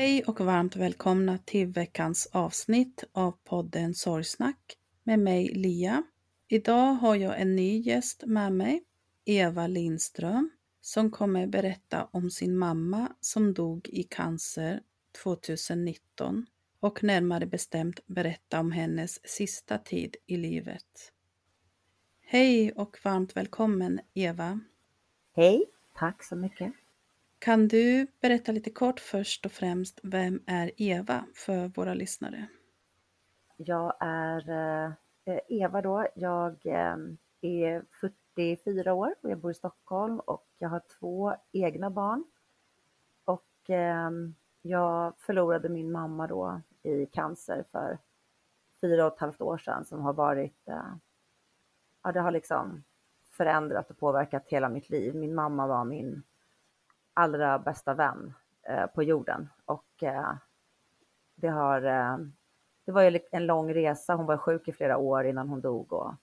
Hej och varmt välkomna till veckans avsnitt av podden Sorgsnack med mig Lia. Idag har jag en ny gäst med mig, Eva Lindström, som kommer berätta om sin mamma som dog i cancer 2019 och närmare bestämt berätta om hennes sista tid i livet. Hej och varmt välkommen Eva. Hej, tack så mycket. Kan du berätta lite kort först och främst, vem är Eva för våra lyssnare? Jag är eh, eh, Eva då. Jag eh, är 44 år och jag bor i Stockholm och jag har två egna barn. Och ehm, jag förlorade min mamma då i cancer för fyra och ett halvt år sedan som har varit, ja det har liksom förändrat och påverkat hela mitt liv. Min mamma var min allra bästa vän eh, på jorden. Och eh, det har, eh, det var ju en lång resa. Hon var sjuk i flera år innan hon dog och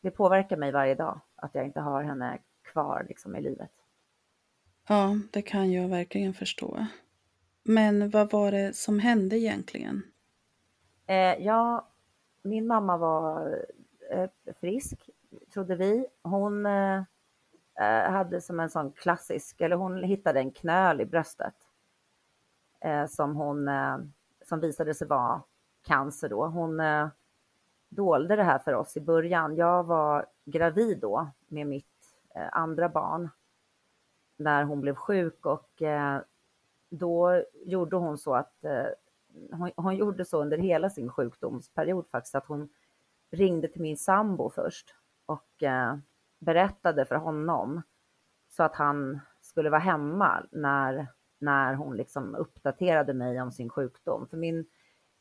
det påverkar mig varje dag att jag inte har henne kvar liksom i livet. Ja, det kan jag verkligen förstå. Men vad var det som hände egentligen? Ja, min mamma var frisk, trodde vi. Hon Eh, hade som en sån klassisk, eller hon hittade en knöl i bröstet eh, som hon, eh, som visade sig vara cancer då. Hon eh, dolde det här för oss i början. Jag var gravid då med mitt eh, andra barn när hon blev sjuk och eh, då gjorde hon så att eh, hon, hon, gjorde så under hela sin sjukdomsperiod faktiskt att hon ringde till min sambo först och eh, berättade för honom så att han skulle vara hemma när, när hon liksom uppdaterade mig om sin sjukdom. För min,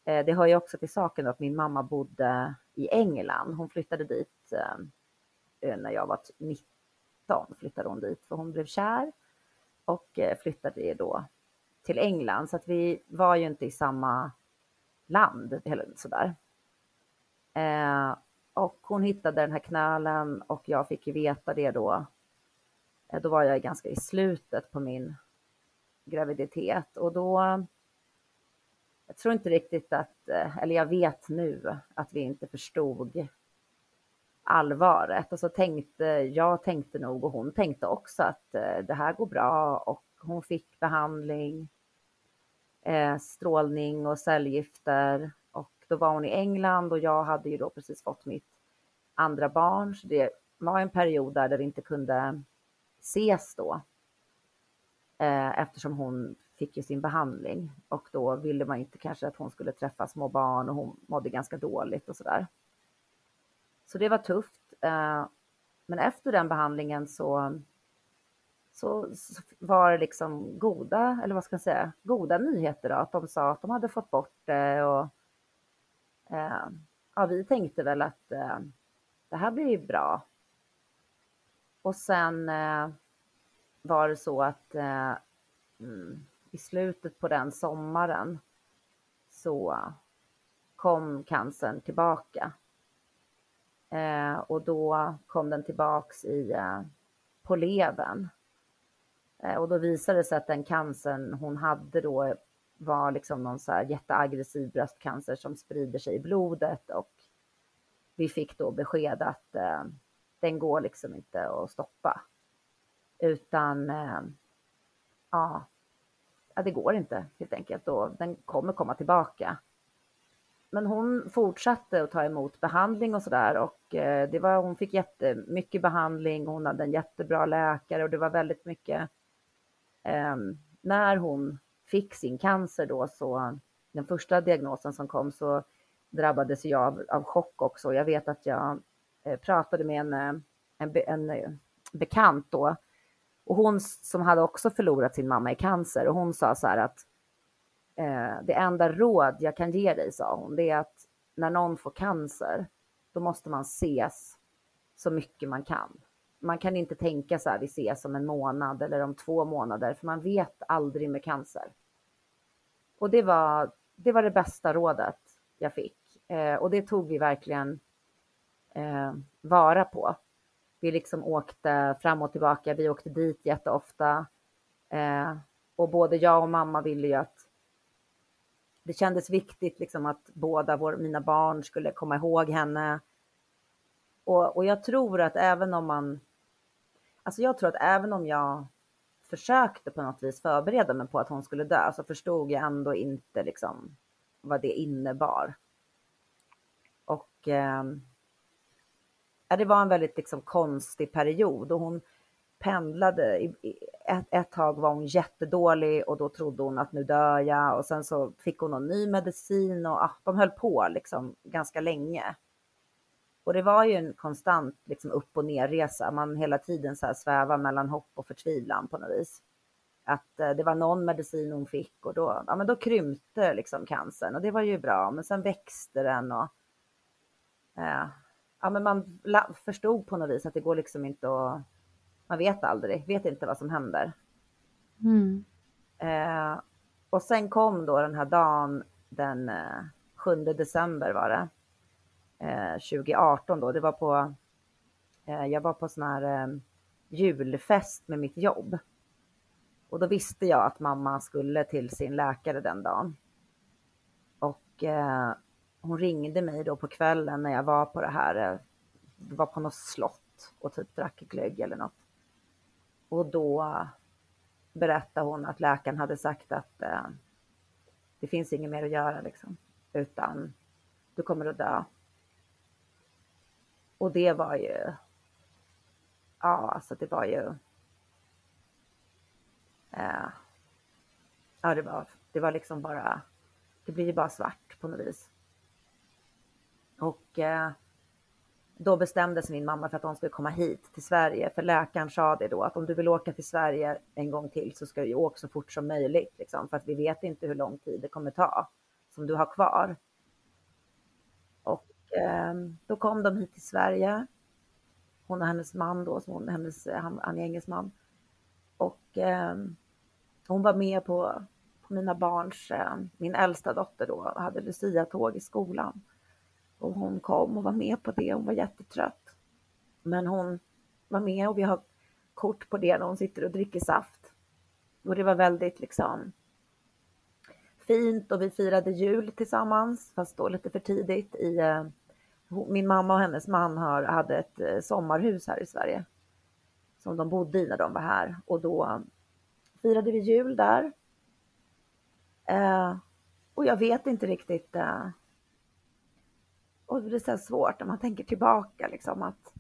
eh, det hör ju också till saken att min mamma bodde i England. Hon flyttade dit eh, eh när jag var 19, flyttade hon dit för hon blev kär och eh, flyttade då till England. Så att vi var ju inte i samma land. Sådär. Eh, och hon hittade den här knölen och jag fick ju veta det då. Eh, då var jag ganska i slutet på min graviditet och då jag tror inte riktigt att, eh, eller jag vet nu att vi inte förstod allvaret. Och så tänkte, jag tänkte nog och hon tänkte också att eh, det här går bra och hon fick behandling, strålning och cellgifter då var hon i England och jag hade ju då precis fått mitt andra barn. Så det var en period där vi inte kunde ses då eh, eftersom hon fick ju sin behandling och då ville man inte kanske att hon skulle träffa små barn och hon mådde ganska dåligt och sådär. Så det var tufft. Eh, men efter den behandlingen så, så, så, var det liksom goda, eller vad ska jag säga, goda nyheter då, att de sa att de hade fått bort det och eh, ja, vi tänkte väl att eh, det här blir ju bra. Och sen eh, var det så att eh, mm, i slutet på den sommaren så kom cancern tillbaka. Eh, och då kom den tillbaks i, eh, på levern. Eh, och då visade det sig att den cancern hon hade då var liksom någon så här jätteaggressiv bröstcancer som sprider sig i blodet och vi fick då besked att eh, den går liksom inte att stoppa. Utan eh, ja, ja, det går inte helt enkelt och den kommer komma tillbaka. Men hon fortsatte att ta emot behandling och sådär och eh, det var, hon fick jättemycket behandling, hon hade en jättebra läkare och det var väldigt mycket. Eh, när hon fick sin cancer då så, den första diagnosen som kom så drabbades jag av, av chock också. Jag vet att jag eh, pratade med en, eh, en, en, en bekant då och hon som hade också förlorat sin mamma i cancer och hon sa så här att eh, det enda råd jag kan ge dig, sa hon, det är att när någon får cancer, då måste man ses så mycket man kan. Man kan inte tänka så här, vi ses om en månad eller om två månader, för man vet aldrig med cancer. Och det var det, var det bästa rådet jag fick eh, och det tog vi verkligen eh, vara på. Vi liksom åkte fram och tillbaka. Vi åkte dit jätteofta. Eh, och både jag och mamma ville ju att det kändes viktigt liksom att båda vår, mina barn skulle komma ihåg henne. Och, och jag tror att även om man... Alltså jag tror att även om jag försökte på något vis förbereda mig på att hon skulle dö så förstod jag ändå inte liksom vad det innebar. Och eh, det var en väldigt liksom konstig period och hon pendlade. ett, ett tag var hon jättedålig och då trodde hon att nu dör jag och sen så fick hon någon ny medicin och ah, de höll på liksom ganska länge. Och det var ju en konstant liksom upp och nerresa. Man hela tiden så här svävar mellan hopp och förtvivlan på något vis. Att eh, det var någon medicin hon fick och då, ja, men då krympte liksom cancern och det var ju bra. Men sen växte den och eh, ja, men man förstod på något vis att det går liksom inte att, man vet aldrig, vet inte vad som händer. Mm. Eh, och sen kom då den här dagen den eh, 7 december var det, eh, Eh, 2018 då, det var på, eh, jag var på sån här eh, julfest med mitt jobb. Och då visste jag att mamma skulle till sin läkare den dagen. Och eh, hon ringde mig då på kvällen när jag var på det här, eh, var på något slott och typ drack glögg eller något. Och då berättade hon att läkaren hade sagt att eh, det finns inget mer att göra liksom, utan du kommer att dö. Och det var ju, ja alltså det var ju, eh, ja det var, det var liksom bara, det blir ju bara svart på något vis. Och eh, då bestämde sig min mamma för att hon skulle komma hit till Sverige. För läkaren sa det då att om du vill åka till Sverige en gång till så ska du åka så fort som möjligt. Liksom, för att vi vet inte hur lång tid det kommer ta som du har kvar. Eh, då kom de hit till Sverige. Hon och hennes man då, som hon, hennes, han, han är engelsman. Och eh, hon var med på, mina barns, eh, min äldsta dotter då, hade Lucia-tåg i skolan. Och hon kom och var med på det, hon var jättetrött. Men hon var med och vi har kort på det när hon sitter och dricker saft. Och det var väldigt liksom fint och vi firade jul tillsammans, fast då lite för tidigt. I, eh, min mamma och hennes man har, hade ett eh, sommarhus här i Sverige som de bodde i när de var här och då firade vi jul där. Eh, och jag vet inte riktigt. Eh, och det är så svårt när man tänker tillbaka liksom att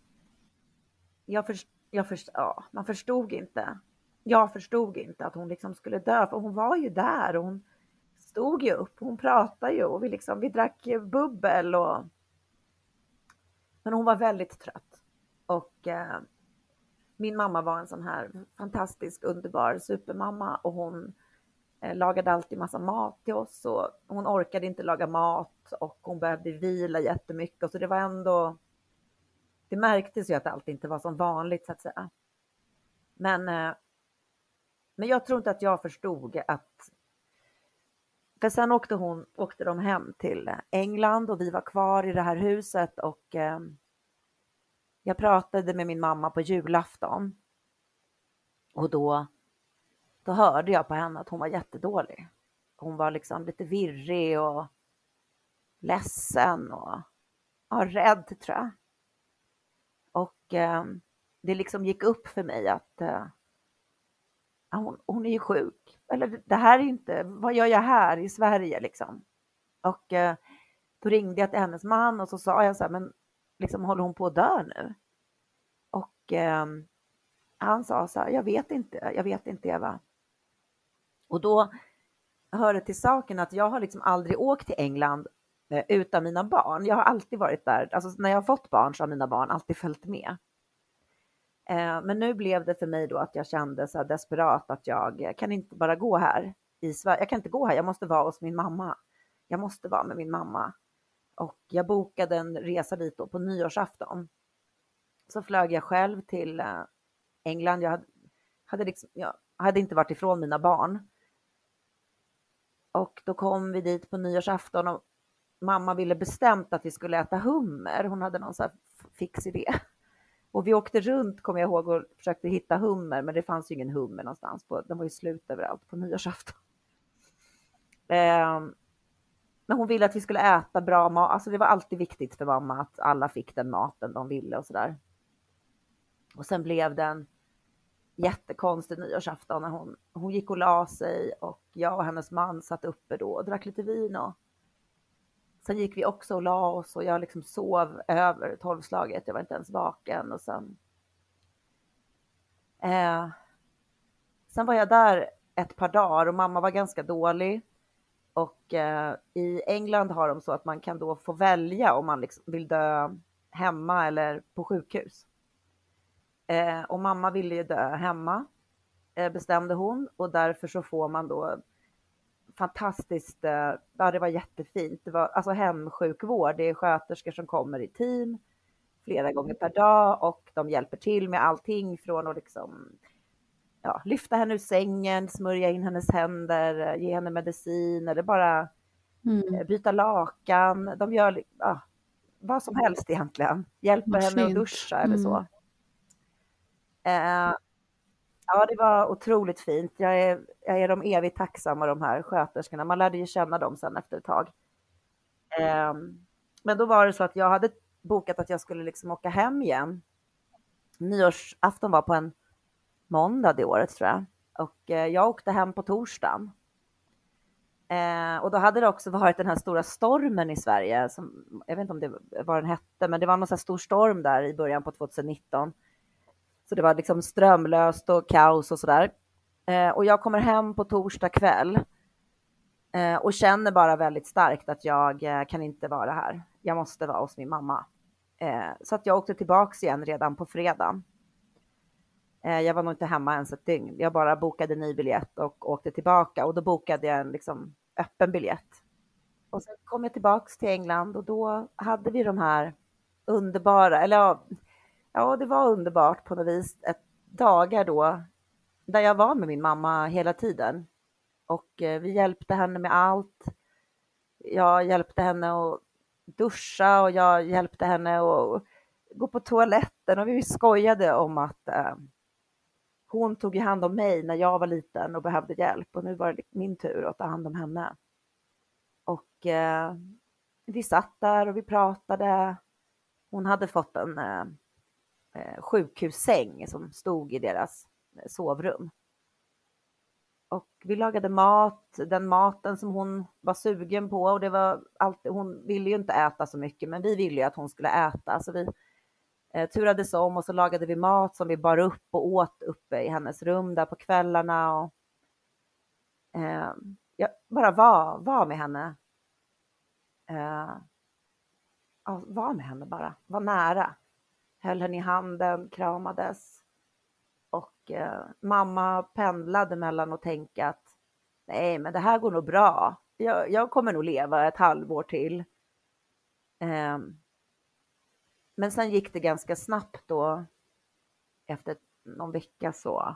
jag, för, jag för, ja, man förstod inte. Jag förstod inte att hon liksom skulle dö, för hon var ju där. Och hon stod ju upp, hon pratade ju och vi, liksom, vi drack bubbel. Och... Men hon var väldigt trött. Och eh, min mamma var en sån här fantastisk, underbar supermamma och hon eh, lagade alltid massa mat till oss och hon orkade inte laga mat och hon behövde vila jättemycket och så det var ändå det märktes ju att allt inte var som vanligt så att säga. Men, eh, men jag tror inte att jag förstod att för sen åkte, hon, åkte de hem till England och vi var kvar i det här huset och eh, jag pratade med min mamma på julafton. Och då, då hörde jag på henne att hon var jättedålig. Hon var liksom lite virrig och ledsen och ja, rädd tror jag. Och eh, det liksom gick upp för mig att eh, hon, hon är ju sjuk. Eller det här är inte, vad gör jag här i Sverige liksom? Och eh, då ringde jag till hennes man och så sa jag så här, men liksom håller hon på att dö nu? Och eh, han sa så här, jag vet inte, jag vet inte Eva. Och då hör det till saken att jag har liksom aldrig åkt till England eh, utan mina barn. Jag har alltid varit där, alltså när jag har fått barn så har mina barn alltid följt med. Eh, men nu blev det för mig då att jag kände så desperat att jag kan inte bara gå här i Sverige. Jag kan inte gå här, jag måste vara hos min mamma. Jag måste vara med min mamma. Och jag bokade en resa dit då på nyårsafton. Så flög jag själv till eh, England. Jag hade, hade, liksom, jag hade inte varit ifrån mina barn. Och då kom vi dit på nyårsafton och mamma ville bestämt att vi skulle äta hummer. Hon hade någon så här fix idé. Och vi åkte runt, kommer jag ihåg, och försökte hitta hummer, men det fanns ju ingen hummer någonstans. På, den var ju slut överallt på nyårsafton. Eh, men hon ville att vi skulle äta bra mat. Alltså det var alltid viktigt för mamma att alla fick den maten de ville och sådär. Och sen blev det en jättekonstig nyårsafton när hon, hon gick och la sig och jag och hennes man satt uppe då och drack lite vin och sen gick vi också och la oss och jag liksom sov över tolvslaget. Jag var inte ens vaken och sen. Eh, sen var jag där ett par dagar och mamma var ganska dålig. Och eh, i England har de så att man kan då få välja om man liksom vill dö hemma eller på sjukhus. Eh, och mamma ville ju dö hemma, eh, bestämde hon, och därför så får man då fantastiskt, eh, ja det var jättefint. Det var alltså hemsjukvård, det är sköterskor som kommer i team flera gånger per dag och de hjälper till med allting från att liksom ja, lyfta henne ur sängen, smörja in hennes händer, ge henne medicin eller bara mm. Eh, byta lakan. De gör ja, vad som helst egentligen. Hjälper henne att duscha eller så. Mm. Eh, ja, det var otroligt fint. Jag är, jag är dem evigt tacksamma, de här sköterskorna. Man lärde ju känna dem sen efter ett tag. Um, men då var det så att jag hade bokat att jag skulle liksom åka hem igen. Nyårsafton var på en måndag det året tror jag. Och eh, jag åkte hem på torsdagen. Eh, och då hade det också varit den här stora stormen i Sverige. Som, jag vet inte om det vad den hette, men det var någon så stor storm där i början på 2019. Så det var liksom strömlöst och kaos och sådär. Eh, och jag kommer hem på torsdag kväll eh, och känner bara väldigt starkt att jag eh, kan inte vara här. Jag måste vara hos min mamma. Eh, så att jag åkte tillbaks igen redan på fredagen. Eh, jag var nog inte hemma ens ett dygn. Jag bara bokade ny biljett och åkte tillbaka och då bokade jag en liksom, öppen biljett. Och sen kom jag tillbaks till England och då hade vi de här underbara, eller ja, ja, det var underbart på något vis. Ett dagar då där jag var med min mamma hela tiden. Och eh, vi hjälpte henne med allt. Jag hjälpte henne att duscha och jag hjälpte henne att gå på toaletten och vi skojade om att eh, hon tog hand om mig när jag var liten och behövde hjälp och nu var det min tur att ta hand om henne. Och eh, vi satt där och vi pratade. Hon hade fått en eh Eh, sjukhussäng som stod i deras eh, sovrum. Och vi lagade mat, den maten som hon var sugen på och det var alltid, hon ville ju inte äta så mycket men vi ville ju att hon skulle äta så vi eh, turades om och så lagade vi mat som vi bar upp och åt uppe i hennes rum där på kvällarna och eh, jag bara var, var med henne. Eh, ja, var med henne bara, var nära. Höll henne i handen, kramades. Och eh, mamma pendlade mellan att tänka att nej, men det här går nog bra. Jag, jag kommer nog leva ett halvår till. Eh, men sen gick det ganska snabbt då. Efter någon vecka så.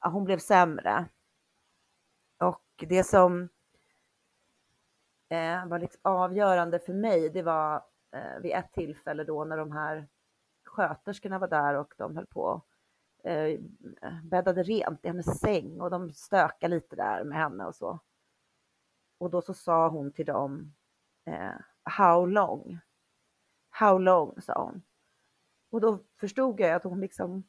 Ja, hon blev sämre. Och det som eh, var liksom avgörande för mig, det var eh, vid ett tillfälle då när de här sköterskorna var där och de höll på eh, bäddade rent i hennes säng och de stökade lite där med henne och så. Och då så sa hon till dem, eh, how long? How long, sa hon. Och då förstod jag att hon liksom,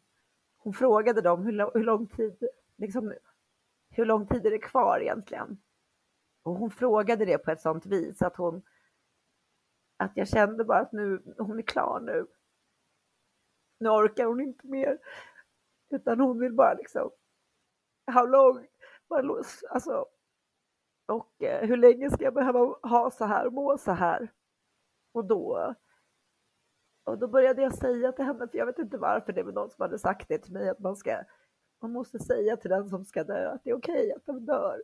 hon frågade dem hur, hur lång tid, liksom, hur lång tid är det kvar egentligen? Och hon frågade det på ett sånt vis att hon, att jag kände bara att nu, hon är klar nu. Nu orkar hon inte mer. Utan hon vill bara liksom, how long, alltså, och eh, hur länge ska jag behöva ha så här, må så här? Och då, och då började jag säga till henne, för jag vet inte varför, det var någon som hade sagt det till mig, att man ska, man måste säga till den som ska dö att det är okej okay att den dör.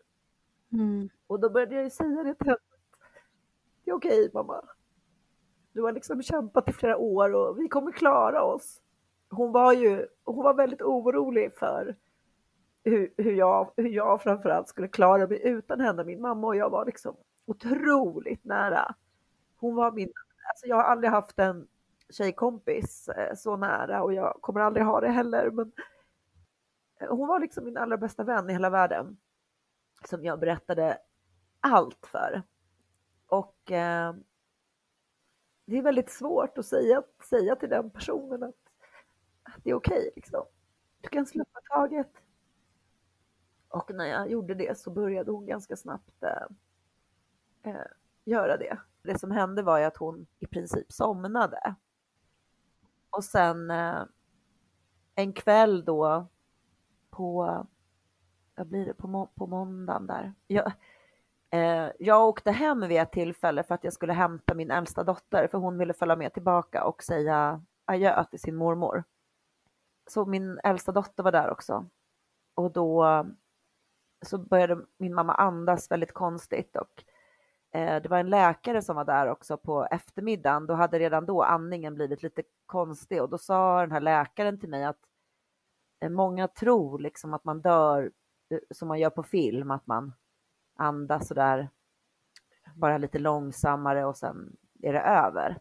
Mm. Och då började jag ju säga det till henne, det är okej okay, mamma. Du har liksom kämpat i flera år och vi kommer klara oss hon var ju hon var väldigt orolig för hur, hur, jag, hur jag framförallt skulle klara mig utan henne. Min mamma och jag var liksom otroligt nära. Hon var min, alltså jag har aldrig haft en tjejkompis eh, så nära och jag kommer aldrig ha det heller. Men eh, hon var liksom min allra bästa vän i hela världen som jag berättade allt för. Och eh, det är väldigt svårt att säga, säga till den personen att det är okej okay, liksom. Du kan släppa taget. Och när jag gjorde det så började hon ganska snabbt eh, eh, göra det. Det som hände var ju att hon i princip somnade. Och sen eh, en kväll då på, vad blir det, på, må på måndagen där. Jag, Eh, jag åkte hem vid ett tillfälle för att jag skulle hämta min äldsta dotter för hon ville följa med tillbaka och säga adjö till sin mormor så min äldsta dotter var där också. Och då så började min mamma andas väldigt konstigt och eh, det var en läkare som var där också på eftermiddagen. Då hade redan då andningen blivit lite konstig och då sa den här läkaren till mig att eh, många tror liksom att man dör eh, som man gör på film, att man andas sådär bara lite långsammare och sen är det över.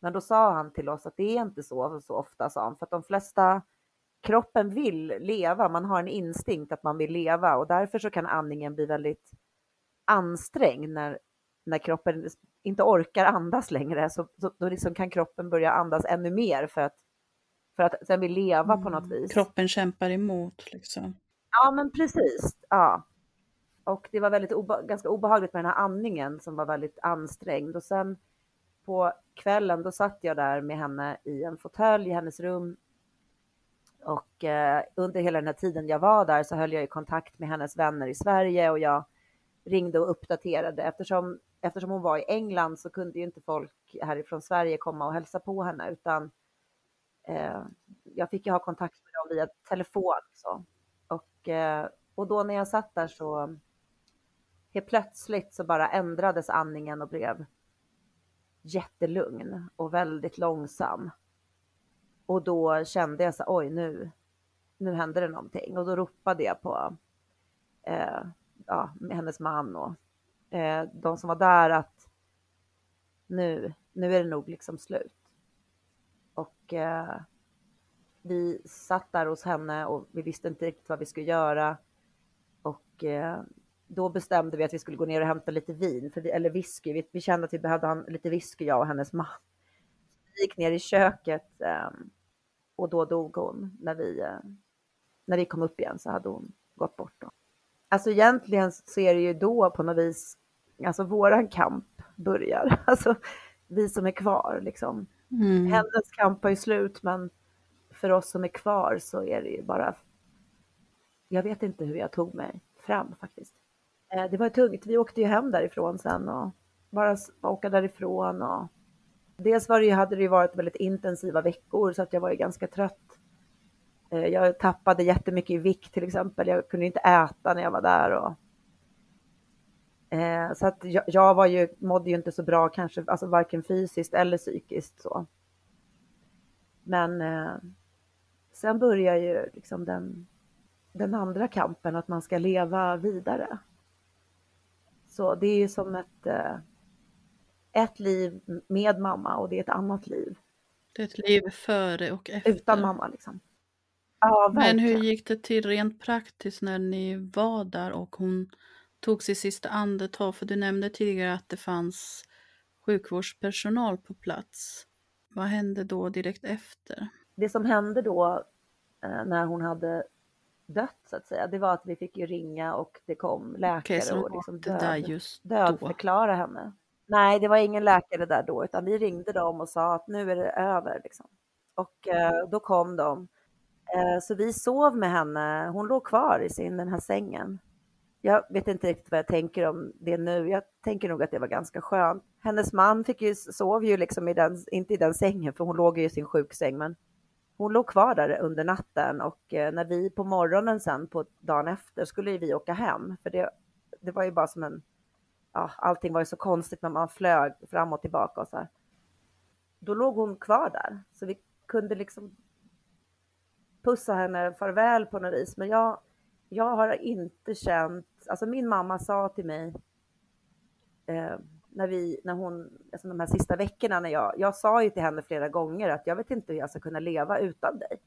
Men då sa han till oss att det är inte så, så ofta, sa han, för att de flesta kroppen vill leva, man har en instinkt att man vill leva och därför så kan andningen bli väldigt ansträngd när, när kroppen inte orkar andas längre, så, så då liksom kan kroppen börja andas ännu mer för att, för att den vill leva mm. på något mm. vis. Kroppen kämpar emot liksom. Ja, men precis. Ja. Och det var väldigt obe ganska obehagligt med den här andningen som var väldigt ansträngd och sen på kvällen, då satt jag där med henne i en fåtölj i hennes rum. Och eh, under hela den här tiden jag var där så höll jag i kontakt med hennes vänner i Sverige och jag ringde och uppdaterade eftersom, eftersom hon var i England så kunde ju inte folk härifrån Sverige komma och hälsa på henne utan eh, jag fick ju ha kontakt med dem via telefon. Så. Och, eh, och då när jag satt där så helt plötsligt så bara ändrades andningen och blev jättelugn och väldigt långsam. Och då kände jag så oj nu, nu händer det någonting och då ropade jag på eh, ja, hennes man och eh, de som var där att nu, nu är det nog liksom slut. Och eh, vi satt där hos henne och vi visste inte riktigt vad vi skulle göra. Och eh, då bestämde vi att vi skulle gå ner och hämta lite vin, vi, eller whisky. Vi, vi kände att vi behövde ha lite whisky, jag och hennes man. Vi gick ner i köket eh, och då dog hon. När vi, eh, när vi kom upp igen så hade hon gått bort. Då. Alltså egentligen så är det ju då på något vis, alltså våran kamp börjar. Alltså vi som är kvar liksom. Mm. Hennes kamp är ju slut, men för oss som är kvar så är det ju bara... Jag vet inte hur jag tog mig fram faktiskt. Eh, det var tungt. Vi åkte ju hem därifrån sen och bara åka därifrån och dels var det ju, hade det ju varit väldigt intensiva veckor så att jag var ju ganska trött. Eh, jag tappade jättemycket i vikt till exempel. Jag kunde inte äta när jag var där och eh, så att jag, jag, var ju, mådde ju inte så bra kanske, alltså varken fysiskt eller psykiskt så. Men sen börjar ju liksom den, den andra kampen, att man ska leva vidare. Så det är ju som ett, eh, ett liv med mamma och det är ett annat liv. Det är ett liv före och efter. Utan mamma liksom. Ja, Men hur gick det till rent praktiskt när ni var där och hon tog sitt sista andetag? För du nämnde tidigare att det fanns sjukvårdspersonal på plats. Vad hände då direkt efter? Det som hände då eh, när hon hade dött så att säga, det var att vi fick ju ringa och det kom läkare okay, och liksom död, dödförklara henne. Nej, det var ingen läkare där då, utan vi ringde dem och sa att nu är det över. Liksom. Och eh, då kom de. Eh, så vi sov med henne. Hon låg kvar i sin, den här sängen. Jag vet inte riktigt vad jag tänker om det nu. Jag tänker nog att det var ganska skönt. Hennes man fick ju, sov ju liksom i den, inte i den sängen, för hon låg ju i sin sjuksäng, men hon låg kvar där under natten och eh, när vi på morgonen sen på dagen efter skulle vi åka hem, för det, det var ju bara som en, ja, allting var ju så konstigt när man flög fram och tillbaka och så här. Då låg hon kvar där, så vi kunde liksom pussa henne farväl på något vis, men jag, jag har inte känt, alltså min mamma sa till mig, eh, när vi, när hon, alltså de här sista veckorna när jag, jag sa ju till henne flera gånger att jag vet inte hur jag ska kunna leva utan dig.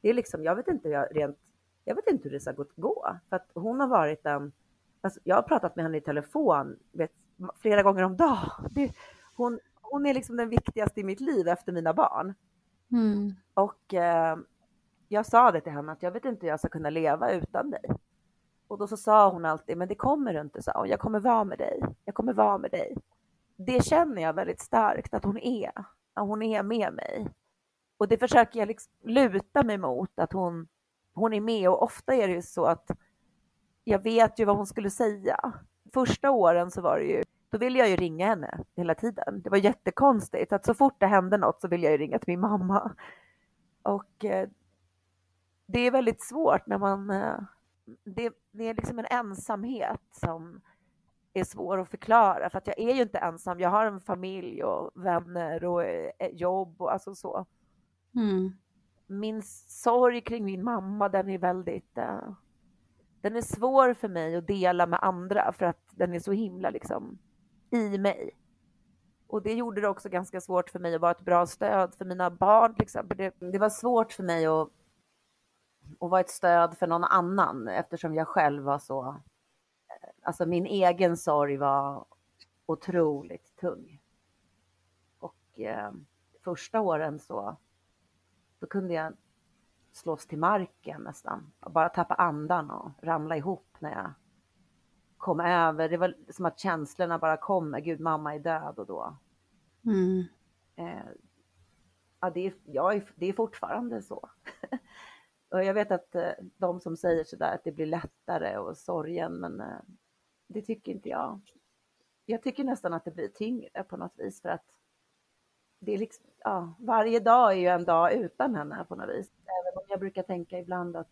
Det är liksom, jag vet inte hur jag rent, jag vet inte hur det ska gå, för att hon har varit en, alltså jag har pratat med henne i telefon vet, flera gånger om dagen. hon, hon är liksom den viktigaste i mitt liv efter mina barn. Mm. Och eh, jag sa det till henne att jag vet inte hur jag ska kunna leva utan dig. Och då så sa hon alltid, men det kommer du inte, sa hon. Jag kommer vara med dig. Jag kommer vara med dig. Det känner jag väldigt starkt att hon är. Att hon är med mig. Och det försöker jag liksom luta mig mot, att hon, hon är med. Och ofta är det ju så att jag vet ju vad hon skulle säga. Första åren så var det ju, då ville jag ju ringa henne hela tiden. Det var jättekonstigt att så fort det hände något så ville jag ju ringa till min mamma. Och eh, det är väldigt svårt när man eh, det, det är liksom en ensamhet som är svår att förklara för att jag är ju inte ensam. Jag har en familj och vänner och eh, jobb och alltså så. Mm. Min sorg kring min mamma, den är väldigt, uh, den är svår för mig att dela med andra för att den är så himla liksom i mig. Och det gjorde det också ganska svårt för mig att vara ett bra stöd för mina barn till exempel. Det, det var svårt för mig att och vara ett stöd för någon annan eftersom jag själv var så, alltså min egen sorg var otroligt tung. Och eh, första åren så, då kunde jag slås till marken nästan, och bara tappa andan och ramla ihop när jag kom över. Det var som att känslorna bara kommer, gud mamma är död och då. Mm. Eh, ja, det är, jag är, det är fortfarande så. Och jag vet att eh, de som säger sådär att det blir lättare och sorgen, men eh, det tycker inte jag. Jag tycker nästan att det blir tyngre på något vis för att det är liksom, ja, varje dag är ju en dag utan henne på något vis. Även om jag brukar tänka ibland att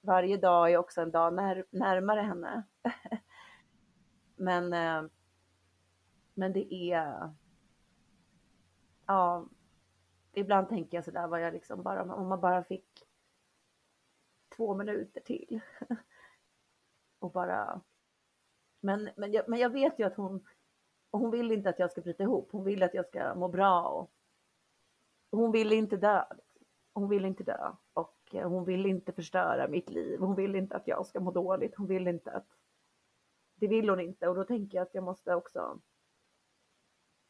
varje dag är också en dag när, närmare henne. men, eh, men det är, ja, ibland tänker jag sådär vad jag liksom bara, om man bara fick två minuter till. och bara... Men, men, jag, men jag vet ju att hon, hon vill inte att jag ska bryta ihop. Hon vill att jag ska må bra och hon vill inte dö. Hon vill inte dö och hon vill inte förstöra mitt liv. Hon vill inte att jag ska må dåligt. Hon vill inte att... Det vill hon inte och då tänker jag att jag måste också...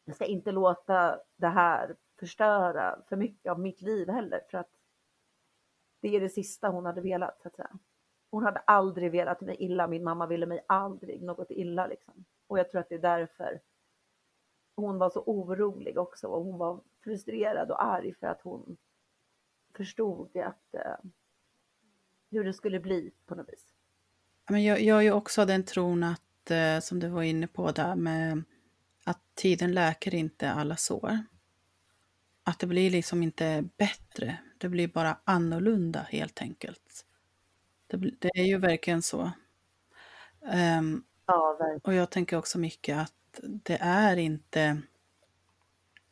Jag ska inte låta det här förstöra för mycket av mitt liv heller för att det är det sista hon hade velat så att säga. Hon hade aldrig velat mig illa. Min mamma ville mig aldrig något illa liksom. Och jag tror att det är därför hon var så orolig också och hon var frustrerad och arg för att hon förstod att, eh, hur det skulle bli på något vis. Men jag, jag är ju också den tron att, eh, som du var inne på där med att tiden läker inte alla sår. Att det blir liksom inte bättre, det blir bara annorlunda helt enkelt. Det, det är ju verkligen så. Um, ja, verkligen. Och jag tänker också mycket att det är inte,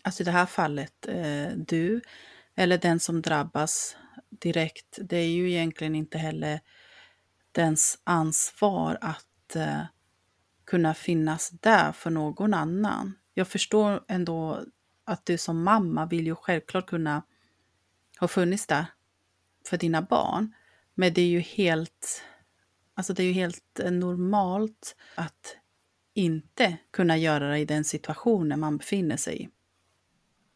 alltså i det här fallet, eh, du eller den som drabbas direkt, det är ju egentligen inte heller dens ansvar att eh, kunna finnas där för någon annan. Jag förstår ändå att du som mamma vill ju självklart kunna ha funnits där för dina barn. Men det är ju helt, alltså det är ju helt eh, normalt att inte kunna göra det i den situationen man befinner sig i.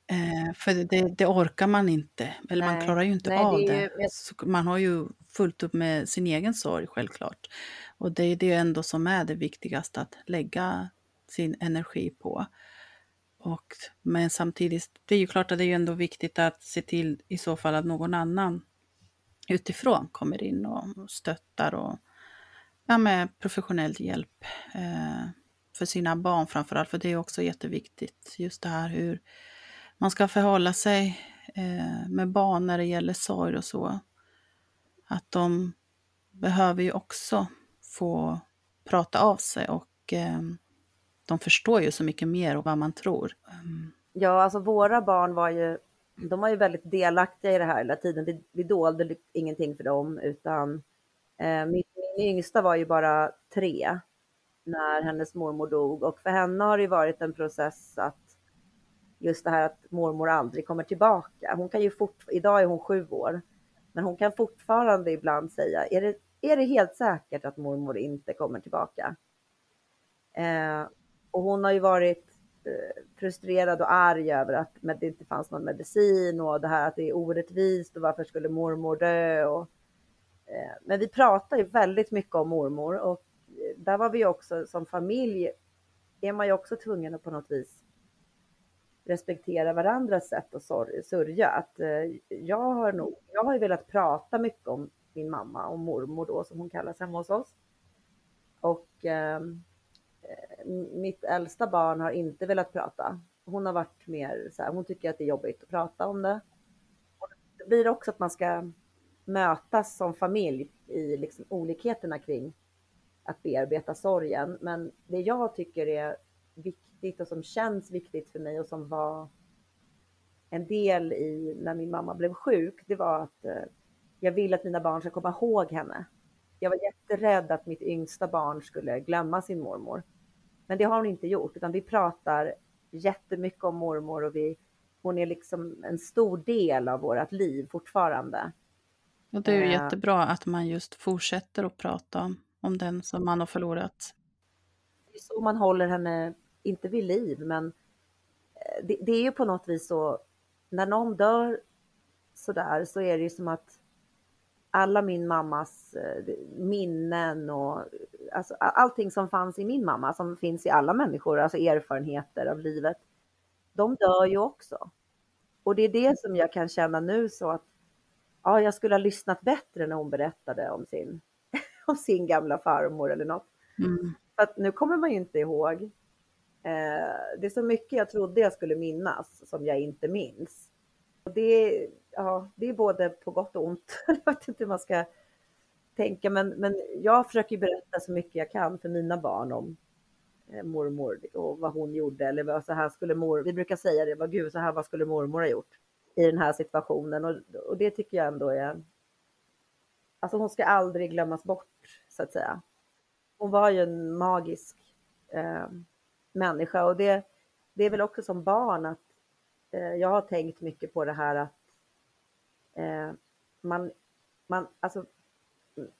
Eh, för det, det, orkar man inte, eller Nej. man klarar ju inte Nej, av det. det. Ju... Man har ju fullt upp med sin egen sorg självklart. Och det är det ändå som är det viktigaste att lägga sin energi på. Och, men samtidigt, det är ju klart att det är ju ändå viktigt att se till i så fall att någon annan utifrån kommer in och stöttar och ja, med professionell hjälp eh, för sina barn framförallt, för det är också jätteviktigt. Just det här hur man ska förhålla sig eh, med barn när det gäller sorg och så. Att de behöver ju också få prata av sig och eh, de förstår ju så mycket mer och vad man tror. Ehm. Ja, alltså våra barn var ju, de var ju väldigt delaktiga i det här hela tiden. Vi, vi dolde ingenting för dem, utan eh, min, min yngsta var ju bara tre när hennes mormor dog och för henne har det varit en process att just det här att mormor aldrig kommer tillbaka. Hon kan ju fort, idag är hon sju år, men hon kan fortfarande ibland säga, är det, är det helt säkert att mormor inte kommer tillbaka? Eh, och hon har ju varit eh, frustrerad och arg över att det inte fanns någon medicin och det här att det är orättvist och varför skulle mormor dö? Och, eh, men vi pratar ju väldigt mycket om mormor och eh, där var vi också som familj är man ju också tvungen att på något vis respektera varandras sätt att sörja. Att, jag, har nog, jag har ju velat prata mycket om min mamma och mormor då som hon kallas hemma hos oss. Och eh, Eh, mitt äldsta barn har inte velat prata. Hon har varit mer så här, hon tycker att det är jobbigt att prata om det. Och det blir också att man ska mötas som familj i liksom olikheterna kring att bearbeta sorgen. Men det jag tycker är viktigt och som känns viktigt för mig och som var en del i när min mamma blev sjuk, det var att eh, jag vill att mina barn ska komma ihåg henne. Jag var jätterädd att mitt yngsta barn skulle glömma sin mormor. Men det har hon inte gjort, utan vi pratar jättemycket om mormor och vi, hon är liksom en stor del av vårt liv fortfarande. Och det är ju eh. jättebra att man just fortsätter att prata om, om den som man har förlorat. Det är så man håller henne, inte vid liv, men eh, det, det är ju på något vis så, när någon dör sådär så är det ju som att alla min mammas eh, minnen och alltså, allting som fanns i min mamma, som finns i alla människor, alltså erfarenheter av livet, de dör ju också. Och det är det som jag kan känna nu så att ja, jag skulle ha lyssnat bättre när hon berättade om sin, om sin gamla farmor eller något. Mm. För att nu kommer man ju inte ihåg. Eh, det är så mycket jag trodde jag skulle minnas som jag inte minns. Och det, ja, det är både på gott och ont. jag vet inte hur man ska tänka, men, men jag försöker berätta så mycket jag kan för mina barn om eh, mormor och vad hon gjorde eller vad så här skulle mor, vi brukar säga det, vad gud så här vad skulle mormor ha gjort i den här situationen och, och det tycker jag ändå är, alltså hon ska aldrig glömmas bort så att säga. hon var ju en magisk eh, människa och det, det är väl också som barn att Eh, jag har tänkt mycket på det här att eh, man, man, alltså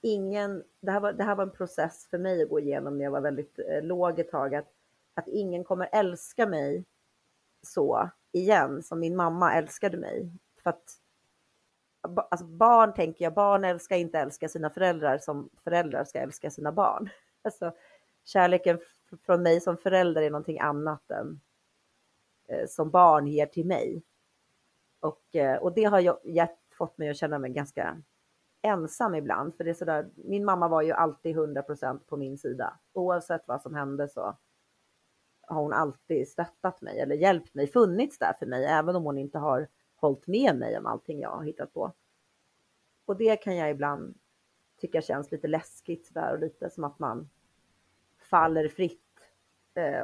ingen, det här, var, det här var en process för mig att gå igenom när jag var väldigt eh, låg ett tag, att, att ingen kommer älska mig så igen som min mamma älskade mig. För att alltså barn tänker jag, barn älskar inte älska sina föräldrar som föräldrar ska älska sina barn. Alltså, kärleken från mig som förälder är någonting annat än Eh, som barn ger till mig. Och, eh, och det har jag gett, fått mig att känna mig ganska ensam ibland. För det är sådär, min mamma var ju alltid 100% på min sida. Oavsett vad som hände så har hon alltid stöttat mig eller hjälpt mig, funnits där för mig, även om hon inte har hållit med mig om allting jag har hittat på. Och det kan jag ibland tycka känns lite läskigt där och lite som att man faller fritt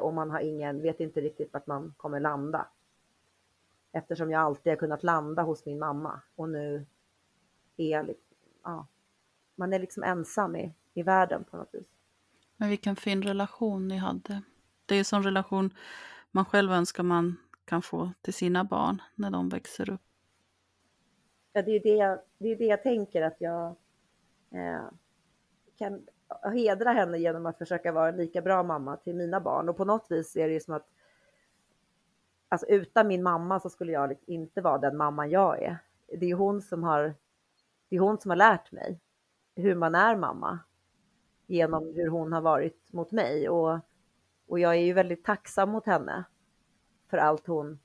och man har ingen, vet inte riktigt vart man kommer landa. Eftersom jag alltid har kunnat landa hos min mamma och nu är jag, ja, man är liksom ensam i, i världen på något vis. Men vilken fin relation ni hade. Det är en sån relation man själv önskar man kan få till sina barn när de växer upp. Ja, det är det jag, det, är det jag tänker att jag eh, kan hedra henne genom att försöka vara en lika bra mamma till mina barn. Och på något vis är det ju som att alltså utan min mamma så skulle jag inte vara den mamman jag är. Det är hon som har, det är hon som har lärt mig hur man är mamma genom hur hon har varit mot mig. Och, och jag är ju väldigt tacksam mot henne för allt hon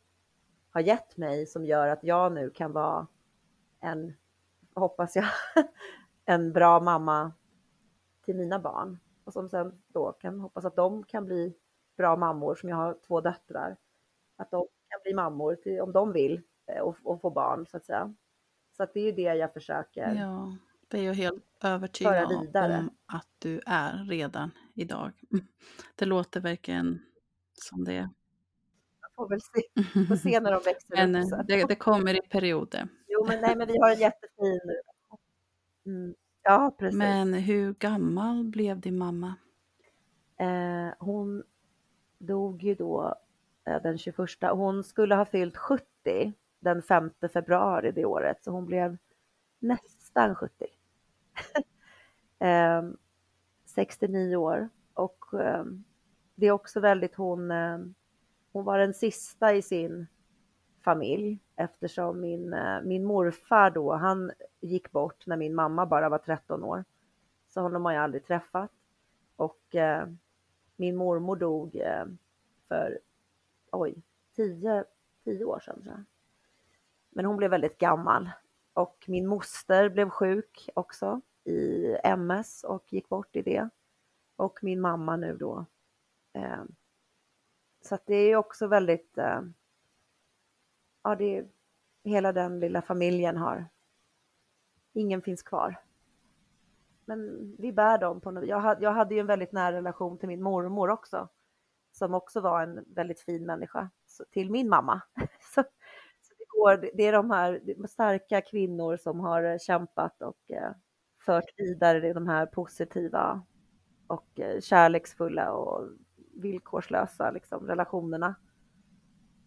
har gett mig som gör att jag nu kan vara en, hoppas jag, en bra mamma till mina barn och som sen då kan hoppas att de kan bli bra mammor som jag har två döttrar. Att de kan bli mammor till, om de vill eh, och, och få barn så att säga. Så att det är ju det jag försöker. Ja, det är jag helt övertygad om att du är redan idag. Det låter verkligen som det får väl se, får se när de växer men, upp. Eh, det, det, kommer i perioder. Jo, men nej, men vi har en jättefin... Mm. Ja, precis. Men hur gammal blev din mamma? Eh, hon dog ju då eh, den 21. Hon skulle ha fyllt 70 den 5 februari det året, så hon blev nästan 70. eh, 69 år och eh, det är också väldigt hon eh, hon var den sista i sin familj eftersom min, eh, min morfar då, han gick bort när min mamma bara var 13 år. Så honom har jag aldrig träffat. Och eh, min mormor dog eh, för, oj, 10, 10 år sedan tror jag. Men hon blev väldigt gammal. Och min moster blev sjuk också i MS och gick bort i det. Och min mamma nu då eh, så att det är också väldigt, eh, ja det är, hela den lilla familjen har, ingen finns kvar. Men vi bär dem på något, jag hade, jag hade ju en väldigt nära relation till min mormor också, som också var en väldigt fin människa, till min mamma. Så, så det, går, det är de här starka kvinnor som har eh, kämpat och eh, fört vidare de här positiva och eh, kärleksfulla och villkorslösa liksom, relationerna.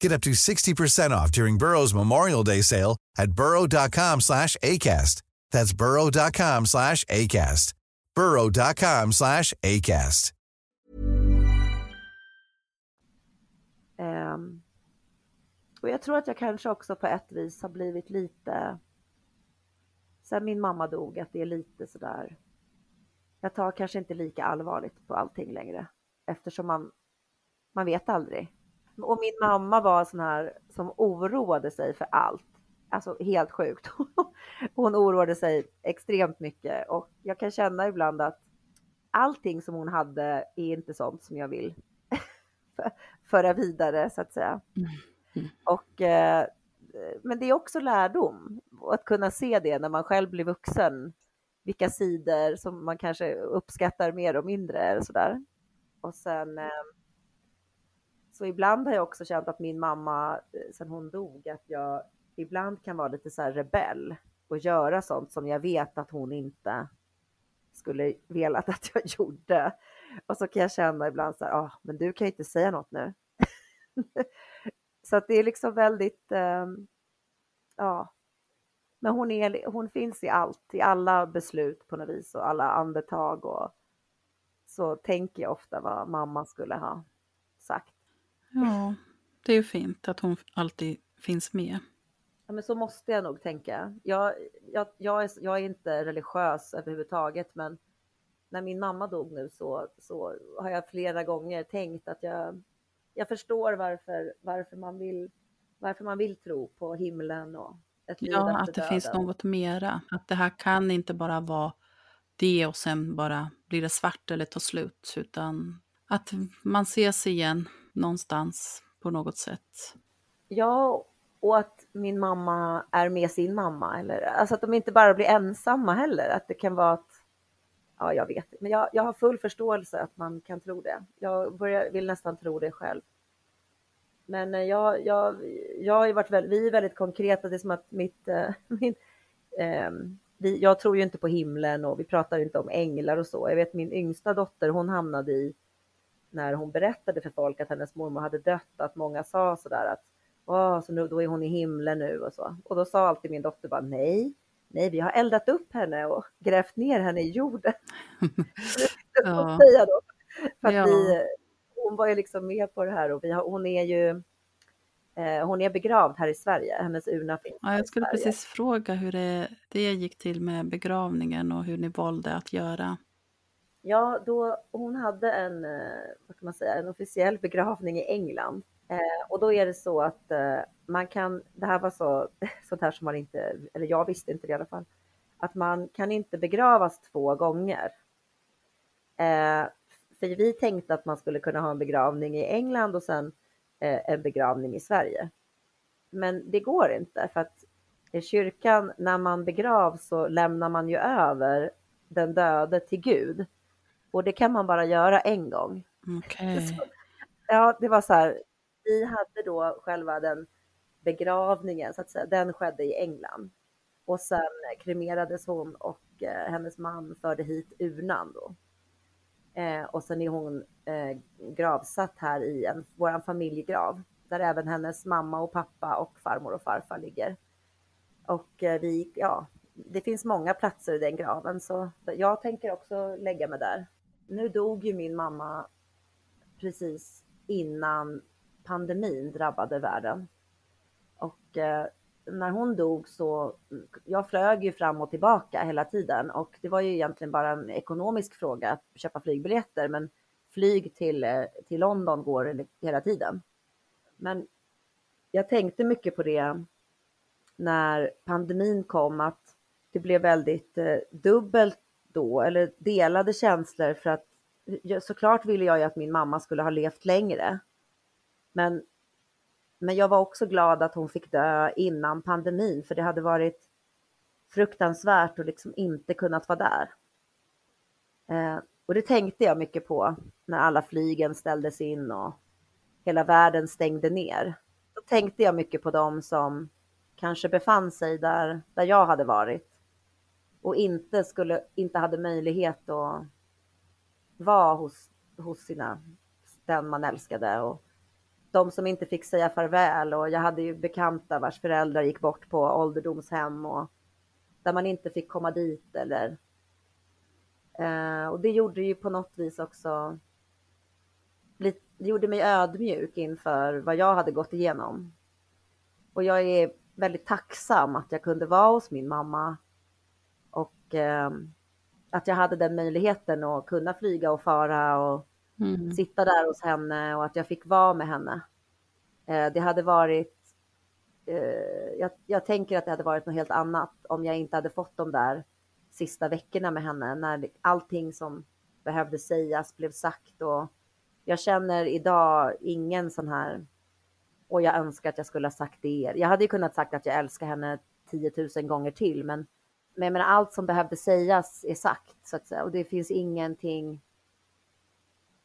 Get up to 60% off during Burrow's Memorial Day sale at burrow.com slash ACAST. That's burrow.com slash ACAST. burrow.com slash ACAST. Um, ehm, och jag tror att jag kanske också på ett vis har blivit lite, sen min mamma dog, att det är lite sådär, jag tar kanske inte lika allvarligt på allting längre eftersom man, man vet aldrig. Och min mamma var sån här som oroade sig för allt. Alltså helt sjukt. Hon oroade sig extremt mycket och jag kan känna ibland att allting som hon hade är inte sånt som jag vill föra vidare så att säga. Mm. Mm. Och, eh, men det är också lärdom att kunna se det när man själv blir vuxen. Vilka sidor som man kanske uppskattar mer och mindre och sådär. Och sen eh, så ibland har jag också känt att min mamma, eh, sen hon dog, att jag ibland kan vara lite så här rebell och göra sånt som jag vet att hon inte skulle velat att jag gjorde. Och så kan jag känna ibland så här, ah, men du kan ju inte säga något nu. så att det är liksom väldigt, eh, ja. Men hon, är, hon finns i allt, i alla beslut på något vis och alla andetag och så tänker jag ofta vad mamma skulle ha. Ja, det är ju fint att hon alltid finns med. Ja, men så måste jag nog tänka. Jag, jag, jag, är, jag är inte religiös överhuvudtaget, men när min mamma dog nu så, så har jag flera gånger tänkt att jag, jag förstår varför, varför, man vill, varför man vill tro på himlen och ett liv Ja, efter att det döden. finns något mera. Att det här kan inte bara vara det och sen bara blir det svart eller tar slut, utan att man ses igen någonstans på något sätt. Ja, och att min mamma är med sin mamma. Eller, alltså att de inte bara blir ensamma heller. Att det kan vara att, ja jag vet men jag, jag har full förståelse att man kan tro det. Jag börjar, vill nästan tro det själv. Men eh, jag, jag, jag har varit väldigt, vi är väldigt konkreta, det är som att mitt, äh, min, äh, vi, jag tror ju inte på himlen och vi pratar inte om änglar och så. Jag vet min yngsta dotter, hon hamnade i, när hon berättade för folk att hennes mormor hade dött, att många sa sådär att Åh, så nu, då är hon i himlen nu och så. Och då sa alltid min dotter bara nej, nej, vi har eldat upp henne och grävt ner henne i jorden. ja. säga då. För ja. vi, hon var ju liksom med på det här och vi har, hon är ju eh, hon är begravd här i Sverige, hennes urna finns ja, Jag skulle precis fråga hur det, det gick till med begravningen och hur ni valde att göra. Ja, då, hon hade en, eh, vad kan man säga, en officiell begravning i England. Eh, och då är det så att eh, man kan, det här var så, sånt här som man inte, eller jag visste inte det i alla fall, att man kan inte begravas två gånger. Eh, för vi tänkte att man skulle kunna ha en begravning i England och sen eh, en begravning i Sverige. Men det går inte för att i kyrkan, när man begravs så lämnar man ju över den döde till Gud. Och det kan man bara göra en gång. Okay. ja, det var så här, vi hade då själva den begravningen, så att säga, den skedde i England. Och sen kremerades hon och eh, hennes man förde hit urnan då. Eh, och sen är hon eh, gravsatt här i en, våran familjegrav, där även hennes mamma och pappa och farmor och farfar ligger. Och eh, vi, ja, det finns många platser i den graven, så jag tänker också lägga mig där. Nu dog ju min mamma precis innan pandemin drabbade världen. Och eh, när hon dog så, jag flög ju fram och tillbaka hela tiden och det var ju egentligen bara en ekonomisk fråga att köpa flygbiljetter, men flyg till, eh, till London går hela tiden. Men jag tänkte mycket på det när pandemin kom, att det blev väldigt eh, dubbelt då, eller delade känslor för att såklart ville jag ju att min mamma skulle ha levt längre. Men, men jag var också glad att hon fick dö innan pandemin, för det hade varit fruktansvärt att liksom inte kunnat vara där. Eh, och det tänkte jag mycket på när alla flygen ställdes in och hela världen stängde ner. Då tänkte jag mycket på dem som kanske befann sig där, där jag hade varit och inte, skulle, inte hade möjlighet att vara hos, hos sina, den man älskade och de som inte fick säga farväl och jag hade ju bekanta vars föräldrar gick bort på ålderdomshem och där man inte fick komma dit eller eh, och det gjorde ju på något vis också lite, det gjorde mig ödmjuk inför vad jag hade gått igenom. Och jag är väldigt tacksam att jag kunde vara hos min mamma och eh, att jag hade den möjligheten att kunna flyga och fara och mm. sitta där hos henne och att jag fick vara med henne. Eh, det hade varit, eh, jag, jag, tänker att det hade varit något helt annat om jag inte hade fått de där sista veckorna med henne när allting som behövde sägas blev sagt och jag känner idag ingen sån här och jag önskar att jag skulle ha sagt det er. Jag hade ju kunnat sagt att jag älskar henne 10 000 gånger till, men, men menar, allt som behövde sägas är sagt så att säga och det finns ingenting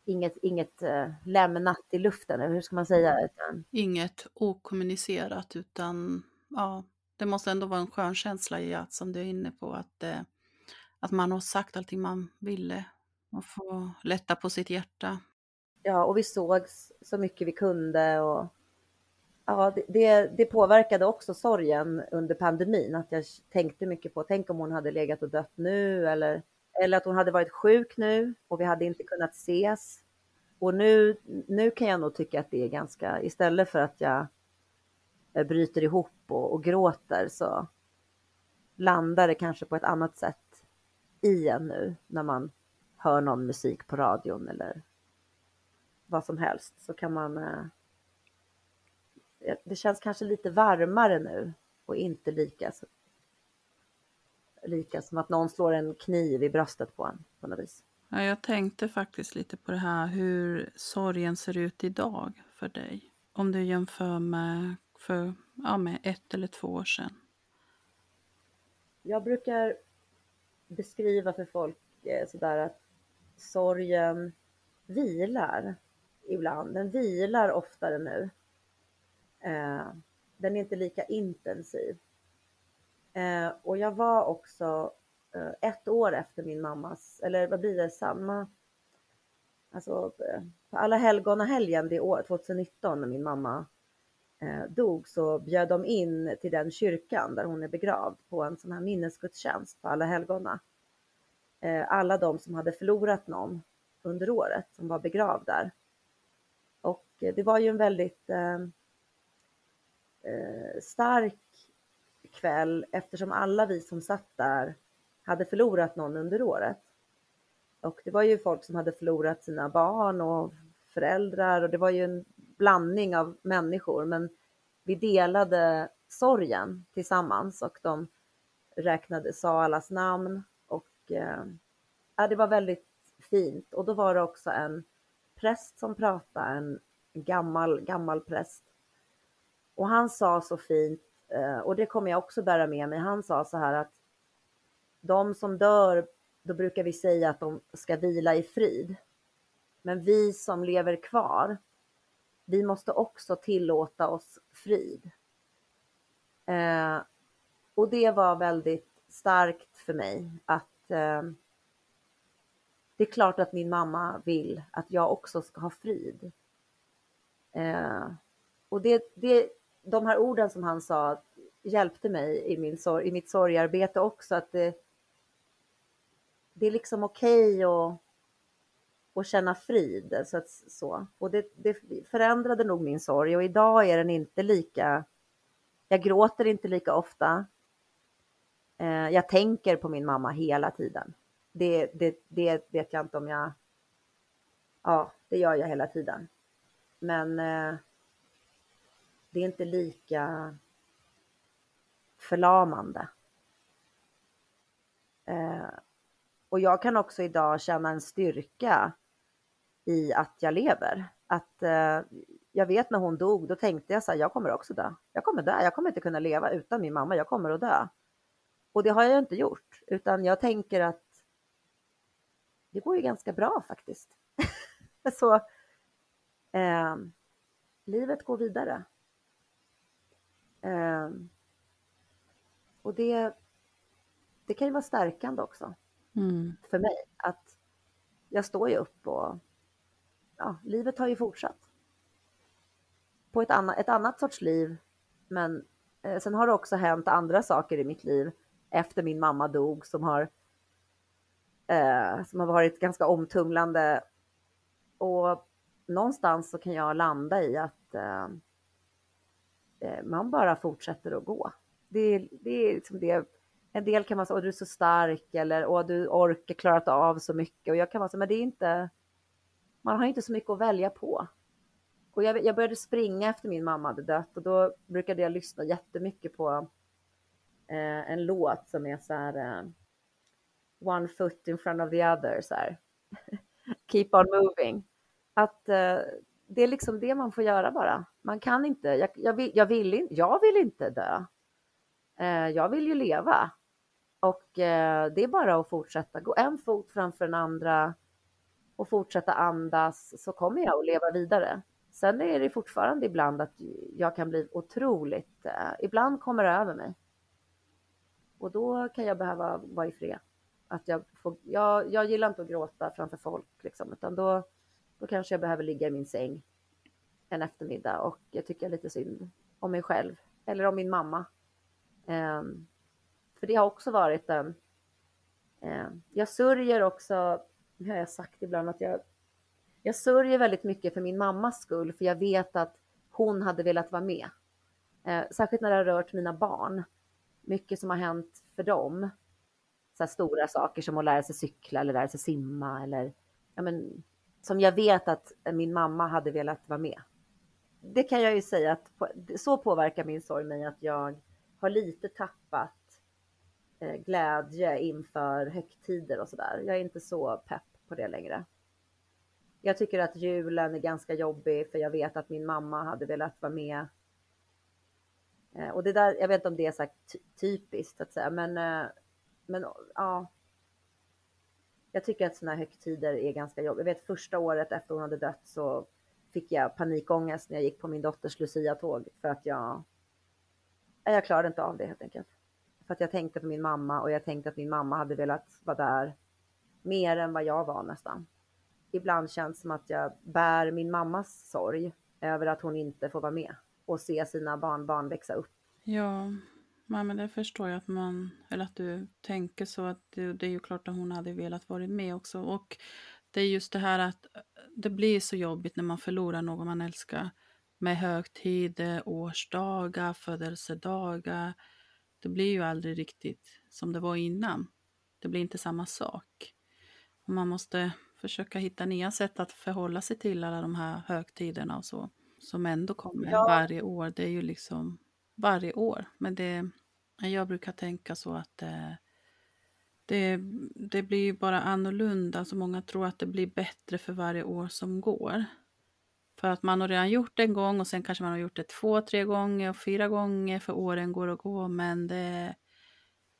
inget, inget äh, lämnat i luften, eller hur ska man säga? Inget okommunicerat utan ja, det måste ändå vara en skön känsla i att, som du är inne på, att, äh, att man har sagt allting man ville och få lätta på sitt hjärta. Ja, och vi sågs så mycket vi kunde och ja, det, det, det påverkade också sorgen under pandemin, att jag tänkte mycket på, tänk om hon hade legat och dött nu eller eller att hon hade varit sjuk nu och vi hade inte kunnat ses. Och nu, nu kan jag nog tycka att det är ganska, istället för att jag bryter ihop och, och gråter så landar det kanske på ett annat sätt i en nu när man hör någon musik på radion eller vad som helst så kan man eh, det känns kanske lite varmare nu och inte lika lika som att någon slår en kniv i bröstet på en på något vis. Ja, jag tänkte faktiskt lite på det här hur sorgen ser ut idag för dig. Om du jämför med för ja, med ett eller två år sedan. Jag brukar beskriva för folk eh, sådär att sorgen vilar ibland. Den vilar oftare nu. Eh, den är inte lika intensiv. Eh, och jag var också eh, ett år efter min mammas, eller vad blir det, samma, alltså eh, på alla helgona helgen det år 2019 när min mamma eh, dog så bjöd de in till den kyrkan där hon är begravd på en sån här minnesgudstjänst på alla helgona. Eh, alla de som hade förlorat någon under året som var begravd där. Och eh, det var ju en väldigt eh, Eh, stark kväll eftersom alla vi som satt där hade förlorat någon under året. Och det var ju folk som hade förlorat sina barn och föräldrar och det var ju en blandning av människor men vi delade sorgen tillsammans och de räknade, sa allas namn och eh, det var väldigt fint och då var det också en präst som pratade, en gammal, gammal präst. Och han sa så fint eh, och det kommer jag också bära med mig. Han sa så här att de som dör, då brukar vi säga att de ska vila i frid. Men vi som lever kvar, vi måste också tillåta oss frid. Eh, och det var väldigt starkt för mig att eh, det är klart att min mamma vill att jag också ska ha frid. Eh, och det, det, de här orden som han sa hjälpte mig i, min sorg, i mitt sorgarbete också. Att det, det är liksom okej okay att, att känna frid. Så att, så. Och det, det förändrade nog min sorg och idag är den inte lika... Jag gråter inte lika ofta. Eh, jag tänker på min mamma hela tiden. Det, det, det vet jag inte om jag... Ja, det gör jag hela tiden. Men eh, det är inte lika förlamande. Eh, och jag kan också idag känna en styrka i att jag lever. Att eh, jag vet när hon dog, då tänkte jag så här, jag kommer också dö. Jag kommer dö, jag kommer inte kunna leva utan min mamma, jag kommer att dö. Och det har jag inte gjort, utan jag tänker att det går ju ganska bra faktiskt. så eh, livet går vidare. Eh, och det, det kan ju vara stärkande också mm. för mig. Att jag står ju upp och ja, livet har ju fortsatt. På ett, anna, ett annat sorts liv. Men eh, sen har det också hänt andra saker i mitt liv efter min mamma dog som har, eh, som har varit ganska omtumlande. Och någonstans så kan jag landa i att eh Eh, man bara fortsätter att gå. Det, det är liksom det. En del kan man säga, åh du är så stark eller åh du orkar klarat av så mycket och jag kan vara så, men det är inte, man har inte så mycket att välja på. Och jag, jag började springa efter min mamma hade dött och då brukade jag lyssna jättemycket på eh, en låt som är så här eh, One foot in front of the other, så här. Keep on moving. Att eh, det är liksom det man får göra bara. Man kan inte, jag, jag, vill, jag, vill, jag vill inte dö. Eh, jag vill ju leva. Och eh, det är bara att fortsätta gå en fot framför den andra och fortsätta andas så kommer jag att leva vidare. Sen är det fortfarande ibland att jag kan bli otroligt, eh, ibland kommer det över mig. Och då kan jag behöva vara i fred. Att jag, får, jag, jag gillar inte att gråta framför folk, liksom, utan då, då kanske jag behöver ligga i min säng en eftermiddag och jag tycker lite synd om mig själv eller om min mamma. Ehm, för det har också varit en... Ehm, jag sörjer också, nu har jag sagt ibland, att jag, jag sörjer väldigt mycket för min mammas skull, för jag vet att hon hade velat vara med. Ehm, särskilt när det har rört mina barn. Mycket som har hänt för dem så stora saker som att lära sig cykla eller lära sig simma eller ja, men, som jag vet att min mamma hade velat vara med. Det kan jag ju säga att på, så påverkar min sorg mig att jag har lite tappat eh, glädje inför högtider och sådär. Jag är inte så pepp på det längre. Jag tycker att julen är ganska jobbig för jag vet att min mamma hade velat vara med. Eh, och det där, jag vet inte om det är så typiskt att säga, men eh, men ja. Jag tycker att sådana högtider är ganska jobbiga. Jag vet första året efter hon hade dött så fick jag panikångest när jag gick på min dotters Lucia-tåg för att jag, jag klarade inte av det helt enkelt. För att jag tänkte på min mamma och jag tänkte att min mamma hade velat vara där mer än vad jag var nästan. Ibland känns det som att jag bär min mammas sorg över att hon inte får vara med och se sina barnbarn växa upp. Ja, Ja, men det förstår jag att man, eller att du tänker så att det, det är ju klart att hon hade velat vara med också. Och det är just det här att eh, det blir så jobbigt när man förlorar någon man älskar. Med högtider, årsdagar, födelsedagar. Det blir ju aldrig riktigt som det var innan. Det blir inte samma sak. Och man måste försöka hitta nya sätt att förhålla sig till alla de här högtiderna och så. Som ändå kommer ja. varje år. Det är ju liksom varje år. Men det, jag brukar tänka så att eh, det, det blir bara annorlunda. Alltså många tror att det blir bättre för varje år som går. För att man har redan gjort det en gång och sen kanske man har gjort det två, tre gånger och fyra gånger för åren går och går. Men det,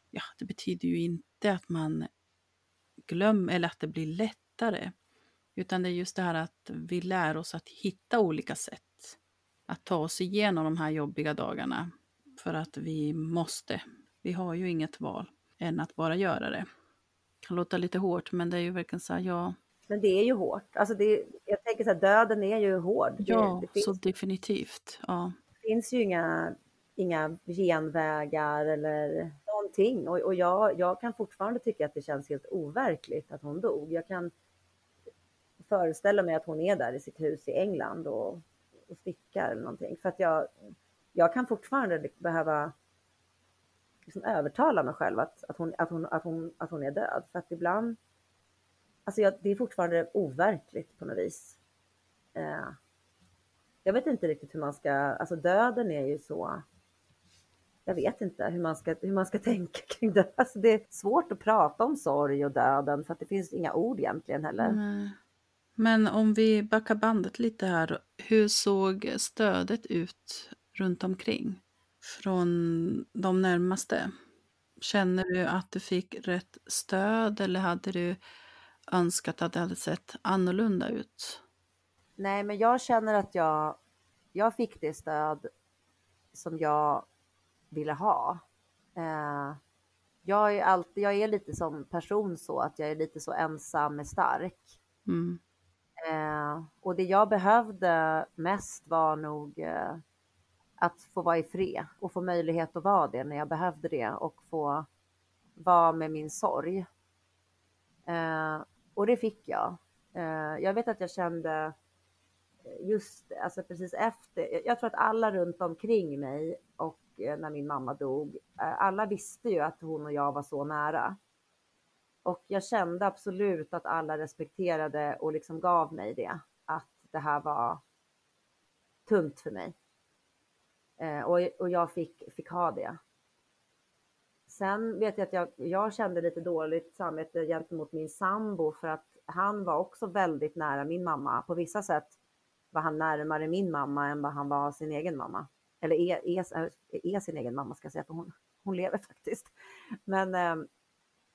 ja, det betyder ju inte att man glömmer eller att det blir lättare. Utan det är just det här att vi lär oss att hitta olika sätt att ta oss igenom de här jobbiga dagarna för att vi måste. Vi har ju inget val än att bara göra det. Det kan låta lite hårt, men det är ju verkligen så här, ja. Men det är ju hårt. Alltså det, jag tänker så här, döden är ju hård. Ja, det, det finns, så definitivt. Ja. Det finns ju inga, inga genvägar eller någonting. Och, och jag, jag kan fortfarande tycka att det känns helt overkligt att hon dog. Jag kan föreställa mig att hon är där i sitt hus i England och, och stickar eller någonting. För att jag, jag kan fortfarande behöva liksom övertala mig själv att, att, hon, att, hon, att, hon, att hon är död. För att ibland, alltså jag, det är fortfarande overkligt på något vis. Eh, jag vet inte riktigt hur man ska, alltså döden är ju så, jag vet inte hur man ska, hur man ska tänka kring det. Alltså det är svårt att prata om sorg och döden för att det finns inga ord egentligen heller. Mm. Men om vi backar bandet lite här, hur såg stödet ut runt omkring från de närmaste? Känner du att du fick rätt stöd eller hade du önskat att det hade sett annorlunda ut? Nej, men jag känner att jag, jag fick det stöd som jag ville ha. Eh, jag, är alltid, jag är lite som person så att jag är lite så ensam är stark. Mm. Eh, och det jag behövde mest var nog eh, att få vara i fred och få möjlighet att vara det när jag behövde det och få vara med min sorg. Eh, och det fick jag. Eh, jag vet att jag kände just alltså precis efter, jag tror att alla runt omkring mig och eh, när min mamma dog, eh, alla visste ju att hon och jag var så nära. Och jag kände absolut att alla respekterade och liksom gav mig det, att det här var tungt för mig. Eh, och, och jag fick, fick ha det. Sen vet jag att jag, jag kände lite dåligt samvete gentemot min sambo för att han var också väldigt nära min mamma. På vissa sätt var han närmare min mamma än vad han var sin egen mamma. Eller är, är, är sin egen mamma ska jag säga, för hon, hon lever faktiskt. Men eh,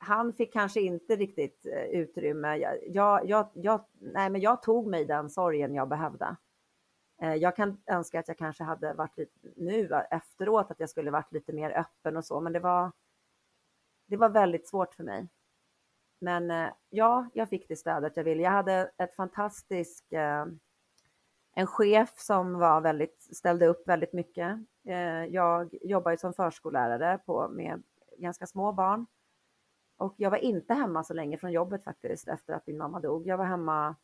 han fick kanske inte riktigt eh, utrymme. Jag, jag, jag, nej, men jag tog mig den sorgen jag behövde. Eh, jag kan önska att jag kanske hade varit lite, nu eh, efteråt, att jag skulle varit lite mer öppen och så, men det var, det var väldigt svårt för mig. Men ja, jag fick det stödet jag ville. Jag hade ett fantastiskt, en chef som var väldigt, ställde upp väldigt mycket. Jag jobbar ju som förskollärare på, med ganska små barn och jag var inte hemma så länge från jobbet faktiskt efter att min mamma dog. Jag var hemma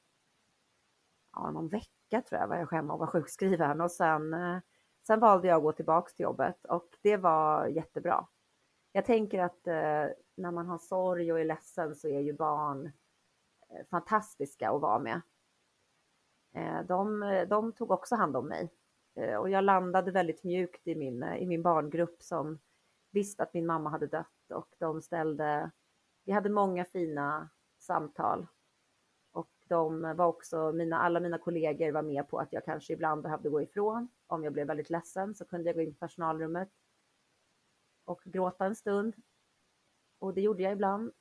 ja, någon vecka tror jag var jag hemma och var sjukskriven och sen, eh, sen valde jag att gå tillbaks till jobbet och det var jättebra. Jag tänker att eh, när man har sorg och är ledsen så är ju barn eh, fantastiska att vara med. Eh, de, de, tog också hand om mig eh, och jag landade väldigt mjukt i min, eh, i min barngrupp som visste att min mamma hade dött och de ställde vi hade många fina samtal. Och de var också, mina, alla mina kollegor var med på att jag kanske ibland behövde gå ifrån. Om jag blev väldigt ledsen så kunde jag gå in i personalrummet och gråta en stund. Och det gjorde jag ibland.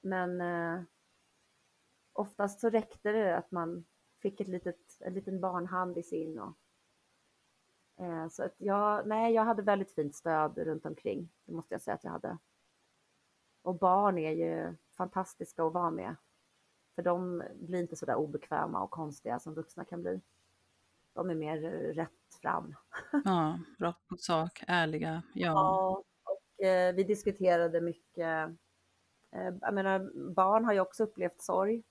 Men eh, oftast så räckte det att man fick ett litet, en liten barnhand i sin. Och, eh, så att jag, nej, jag hade väldigt fint stöd runt omkring. Det måste jag säga att jag hade. Och barn är ju fantastiska att vara med. För de blir inte så där obekväma och konstiga som vuxna kan bli. De är mer rätt fram. Ja, rakt på sak, ärliga. Ja. ja och eh, vi diskuterade mycket. Eh, jag menar, barn har ju också upplevt sorg.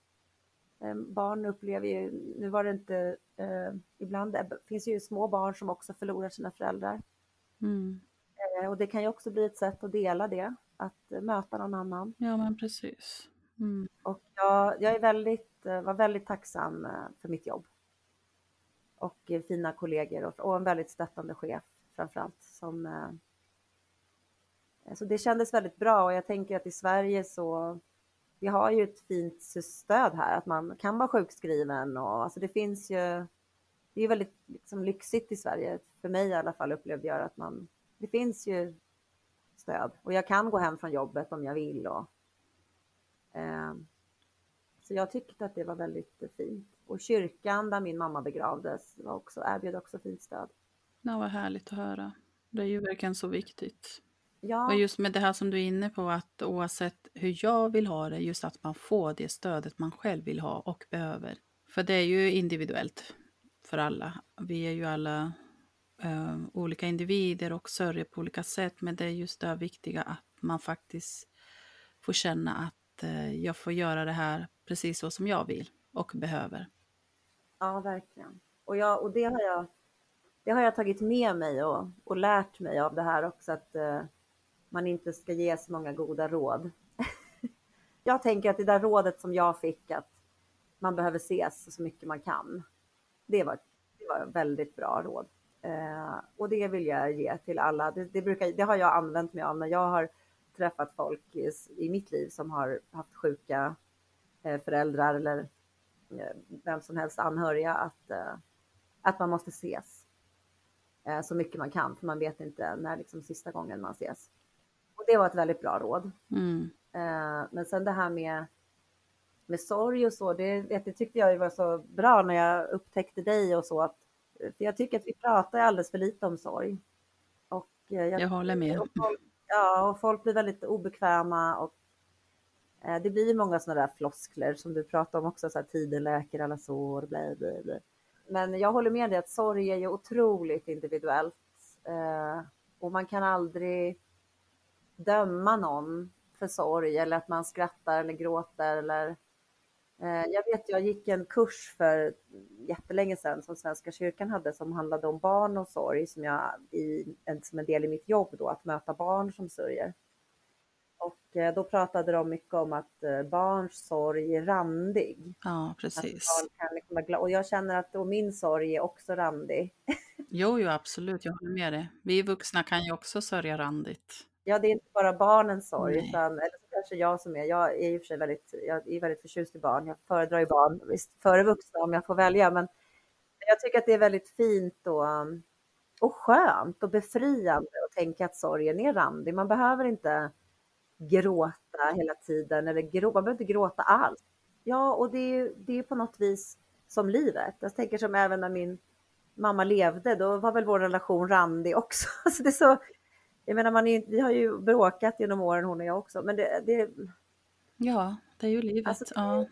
Eh, barn upplever ju, nu var det inte, eh, ibland det finns ju små barn som också förlorar sina föräldrar. Mm. Eh, och det kan ju också bli ett sätt att dela det att möta någon annan. Ja, men precis. Mm. Och jag, jag är väldigt, eh, var väldigt tacksam eh, för mitt jobb. Och fina kollegor och, och en väldigt stöttande chef framförallt. Som, eh, så det kändes väldigt bra och jag tänker att i Sverige så vi har ju ett fint stöd här, att man kan vara sjukskriven och alltså det finns ju, det är väldigt liksom, lyxigt i Sverige, för mig i alla fall upplevde jag att man, det finns ju stöd. Och jag kan gå hem från jobbet om jag vill. Och, eh, så jag tyckte att det var väldigt fint. Och kyrkan där min mamma begravdes var också, erbjöd också fint stöd. Ja, vad härligt att höra. Det är ju verkligen så viktigt. Ja. Och just med det här som du är inne på, att oavsett hur jag vill ha det, just att man får det stödet man själv vill ha och behöver. För det är ju individuellt för alla. Vi är ju alla eh, olika individer och sörjer på olika sätt. Men det är just det viktiga att man faktiskt får känna att eh, jag får göra det här precis så som jag vill och behöver. Ja, verkligen. Och, jag, och det, har jag, det har jag tagit med mig och, och lärt mig av det här också, att eh, man inte ska ge så många goda råd. jag tänker att det där rådet som jag fick, att man behöver ses så mycket man kan, det var, det var väldigt bra råd. Eh, och det vill jag ge till alla. Det, det, brukar, det har jag använt mig av när jag har träffat folk i, i mitt liv som har haft sjuka eh, föräldrar eller eh, vem som helst anhöriga, att, eh, att man måste ses eh, så mycket man kan, för man vet inte när liksom sista gången man ses. Och det var ett väldigt bra råd. Mm. Eh, men sen det här med med sorg och så, det, det tyckte jag var så bra när jag upptäckte dig och så, att för jag tycker att vi pratar alldeles för lite om sorg. Och eh, jag, jag håller med. Och folk, ja, och folk blir väldigt obekväma och eh, det blir många sådana där floskler som du pratar om också, så här, tiden läker alla sår, blä, blä, blä. Men jag håller med dig att sorg är ju otroligt individuellt eh, och man kan aldrig döma någon för sorg eller att man skrattar eller gråter eller jag vet, jag gick en kurs för jättelänge sedan som Svenska kyrkan hade som handlade om barn och sorg som jag i, som en del i mitt jobb då, att möta barn som sörjer. Och eh, då pratade de mycket om att eh, barns sorg är randig. Ja, precis. liksom och jag känner att och min sorg är också randig. Jo, jo, absolut, jag håller med dig. Vi vuxna kan ju också sörja randigt. Ja, det är inte bara barnens sorg, utan, eller kanske jag som är, jag är i och för sig väldigt, jag är väldigt förtjust i barn, jag föredrar ju barn, visst, före vuxna om jag får välja, men jag tycker att det är väldigt fint och, och skönt och befriande att tänka att sorgen är randig. Man behöver inte gråta hela tiden, eller grå, man behöver inte gråta alls. Ja, och det är, det är på något vis som livet. Jag tänker som även när min mamma levde, då var väl vår relation randig också. Alltså det är så, jag menar, man är, vi har ju bråkat genom åren hon och jag också, men det... det ja, det är ju livet. Alltså, ja.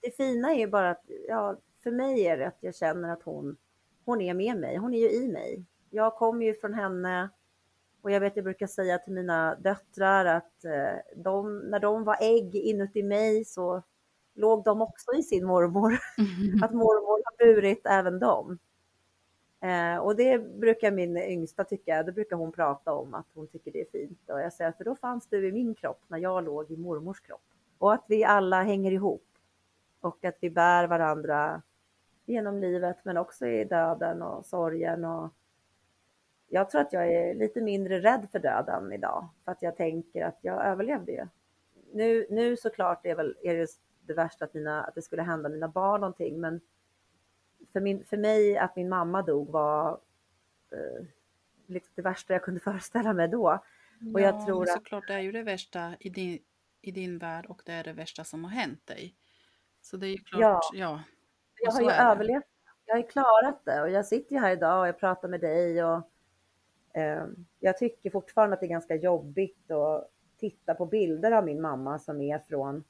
Det fina är ju bara att, ja, för mig är det att jag känner att hon, hon är med mig, hon är ju i mig. Jag kommer ju från henne och jag vet, jag brukar säga till mina döttrar att eh, de, när de var ägg inuti mig så låg de också i sin mormor. Mm. Att mormor har burit även dem. Eh, och det brukar min yngsta tycka, det brukar hon prata om att hon tycker det är fint. Och jag säger, för då fanns du i min kropp när jag låg i mormors kropp. Och att vi alla hänger ihop. Och att vi bär varandra genom livet men också i döden och sorgen. Och jag tror att jag är lite mindre rädd för döden idag. För att jag tänker att jag överlevde ju. Nu, nu såklart är, väl, är det det värsta att, mina, att det skulle hända mina barn någonting. Men för, min, för mig att min mamma dog var eh, liksom det värsta jag kunde föreställa mig då. Och jag tror att... såklart det är ju det värsta i din, i din värld och det är det värsta som har hänt dig. Så det är ju klart, ja. ja. Jag har ju överlevt. Jag har ju klarat det och jag sitter ju här idag och jag pratar med dig och eh, jag tycker fortfarande att det är ganska jobbigt att titta på bilder av min mamma som är från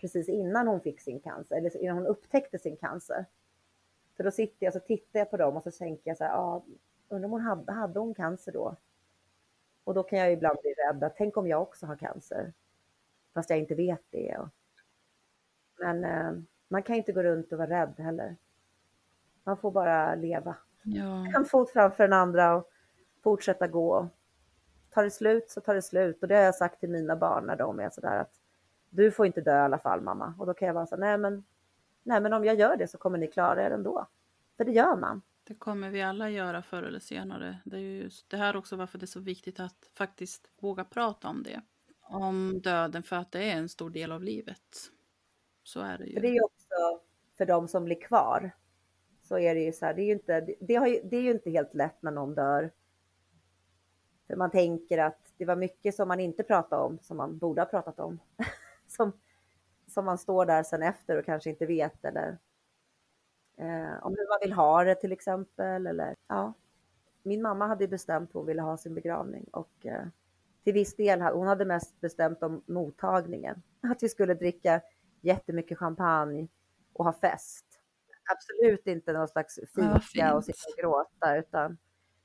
precis innan hon fick sin cancer, eller innan hon upptäckte sin cancer. För då sitter jag så tittar jag på dem och så tänker jag så här, ja, undrar om hon hade, hade hon cancer då? Och då kan jag ibland bli rädd att tänk om jag också har cancer, fast jag inte vet det. Men eh, man kan inte gå runt och vara rädd heller. Man får bara leva. Ja. En fot framför den andra och fortsätta gå. Tar det slut så tar det slut och det har jag sagt till mina barn när de är sådär att du får inte dö i alla fall mamma. Och då kan jag vara så nej men nej men om jag gör det så kommer ni klara er ändå. För det gör man. Det kommer vi alla göra förr eller senare. Det är ju just det här också varför det är så viktigt att faktiskt våga prata om det. Om döden för att det är en stor del av livet. Så är det ju. Det är också för de som blir kvar. Så är det ju så här, det är ju inte, det, har ju, det är ju inte helt lätt när någon dör. För man tänker att det var mycket som man inte pratade om som man borde ha pratat om. som, som man står där sen efter och kanske inte vet eller eh, om hur man vill ha det till exempel. Eller, ja. Min mamma hade bestämt hur hon ville ha sin begravning och eh, till viss del, hon hade mest bestämt om mottagningen. Att vi skulle dricka jättemycket champagne och ha fest. Absolut inte någon slags fika och sitta och gråta utan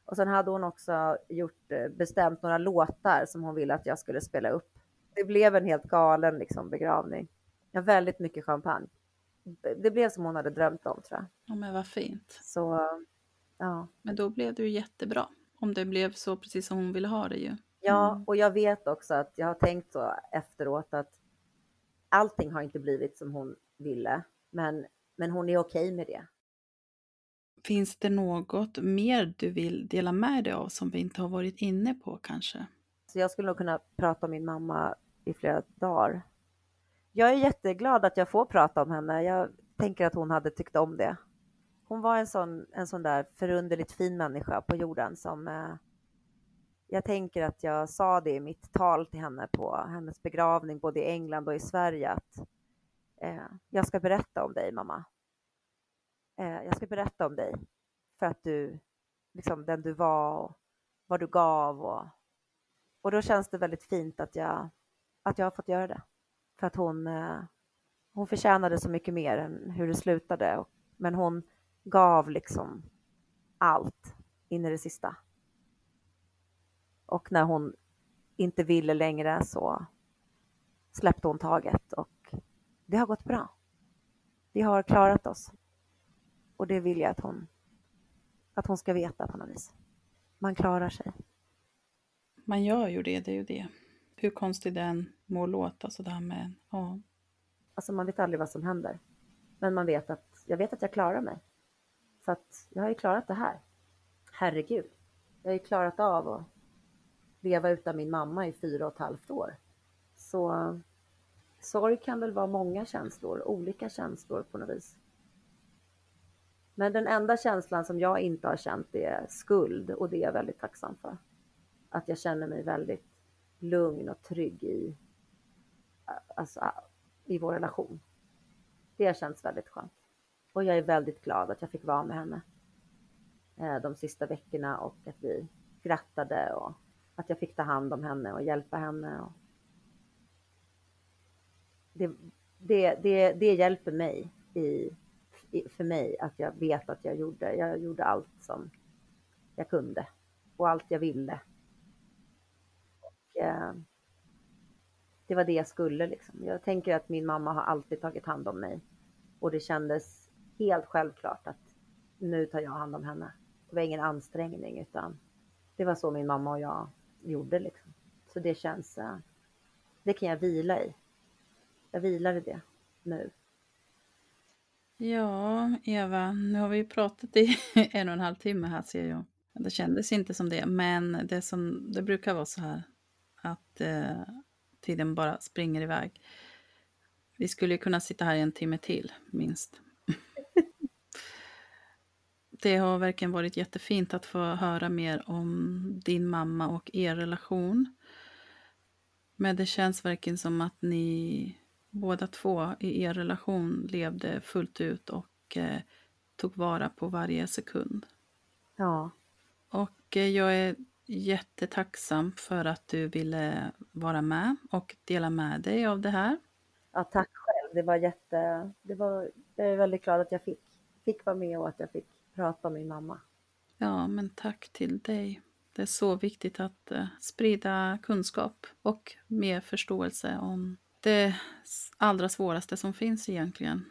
och sen hade hon också gjort, eh, bestämt några låtar som hon ville att jag skulle spela upp. Det blev en helt galen liksom, begravning. Ja, väldigt mycket champagne. Det blev som hon hade drömt om tror jag. Ja, men vad fint. Så, ja. Men då blev det ju jättebra. Om det blev så precis som hon ville ha det ju. Ja, mm. och jag vet också att jag har tänkt så efteråt att allting har inte blivit som hon ville, men, men hon är okej okay med det. Finns det något mer du vill dela med dig av som vi inte har varit inne på kanske? Så jag skulle nog kunna prata om min mamma i flera dagar jag är jätteglad att jag får prata om henne. Jag tänker att hon hade tyckt om det. Hon var en sån, en sån där förunderligt fin människa på jorden som eh, jag tänker att jag sa det i mitt tal till henne på hennes begravning både i England och i Sverige att eh, jag ska berätta om dig mamma. Eh, jag ska berätta om dig för att du, liksom den du var och vad du gav och, och då känns det väldigt fint att jag, att jag har fått göra det. För att hon, eh, hon förtjänade så mycket mer än hur det slutade. Men hon gav liksom allt in i det sista. Och när hon inte ville längre så släppte hon taget och det har gått bra. vi har klarat oss. Och det vill jag att hon, att hon ska veta på något vis. Man klarar sig. Man gör ju det, det är ju det. Hur konstig den må låta sådär med, ja. Alltså man vet aldrig vad som händer. Men man vet att, jag vet att jag klarar mig. För att jag har ju klarat det här. Herregud. Jag har ju klarat av att leva utan min mamma i fyra och ett halvt år. Så sorg kan väl vara många känslor, olika känslor på något vis. Men den enda känslan som jag inte har känt är skuld och det är jag väldigt tacksam för. Att jag känner mig väldigt lugn och trygg i, alltså, i vår relation. Det har känts väldigt skönt. Och jag är väldigt glad att jag fick vara med henne eh, de sista veckorna och att vi skrattade och att jag fick ta hand om henne och hjälpa henne. Och det, det, det, det hjälper mig i, i, för mig att jag vet att jag gjorde, jag gjorde allt som jag kunde och allt jag ville. Eh, det var det jag skulle liksom. Jag tänker att min mamma har alltid tagit hand om mig och det kändes helt självklart att nu tar jag hand om henne. Det var ingen ansträngning utan det var så min mamma och jag gjorde liksom. Så det känns, eh, det kan jag vila i. Jag vilar i det nu. Ja, Eva, nu har vi pratat i en och en halv timme här ser jag. Det kändes inte som det, men det, som, det brukar vara så här att eh, tiden bara springer iväg. Vi skulle kunna sitta här en timme till, minst. det har verkligen varit jättefint att få höra mer om din mamma och er relation. Men det känns verkligen som att ni båda två i er relation levde fullt ut och eh, tog vara på varje sekund. Ja. Och eh, jag är jättetacksam för att du ville vara med och dela med dig av det här. Ja, tack själv. Det var jätte... Det var, jag är väldigt glad att jag fick, fick vara med och att jag fick prata om min mamma. Ja, men tack till dig. Det är så viktigt att uh, sprida kunskap och mer förståelse om det allra svåraste som finns egentligen.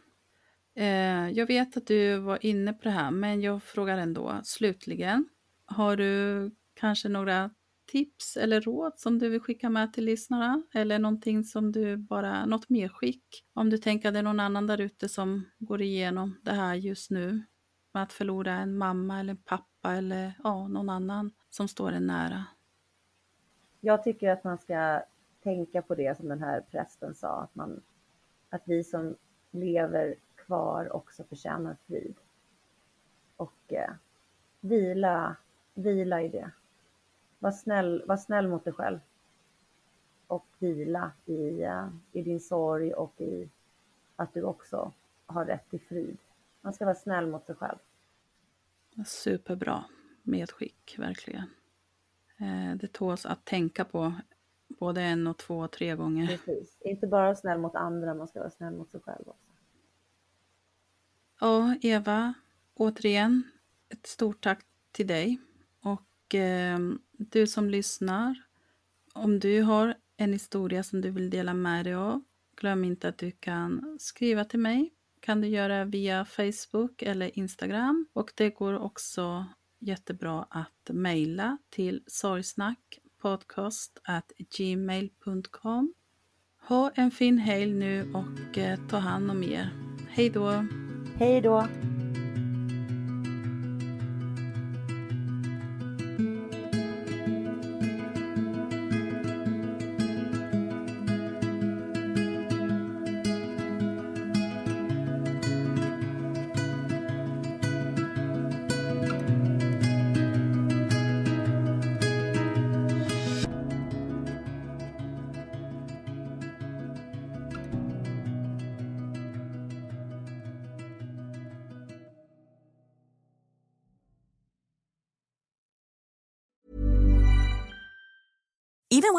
Uh, jag vet att du var inne på det här, men jag frågar ändå slutligen. Har du kanske några tips eller råd som du vill skicka med till lyssnarna? Eller någonting som du bara, något medskick? Om du tänker att det är någon annan där ute som går igenom det här just nu med att förlora en mamma eller en pappa eller ja, någon annan som står en nära. Jag tycker att man ska tänka på det som den här prästen sa, att, man, att vi som lever kvar också förtjänar frid. Och eh, vila, vila i det. Var snäll, var snäll mot dig själv. Och vila i, uh, i din sorg och i att du också har rätt till frid. Man ska vara snäll mot sig själv. Superbra medskick, verkligen. Eh, det tåls att tänka på både en och två och tre gånger. Precis. Inte bara snäll mot andra, man ska vara snäll mot sig själv också. Ja, Eva, återigen ett stort tack till dig. Och eh, du som lyssnar, om du har en historia som du vill dela med dig av, glöm inte att du kan skriva till mig kan du göra via Facebook eller Instagram och det går också jättebra att mejla till sorgsnackpodcast@gmail.com. Ha en fin helg nu och eh, ta hand om er. Hej då! Hej då!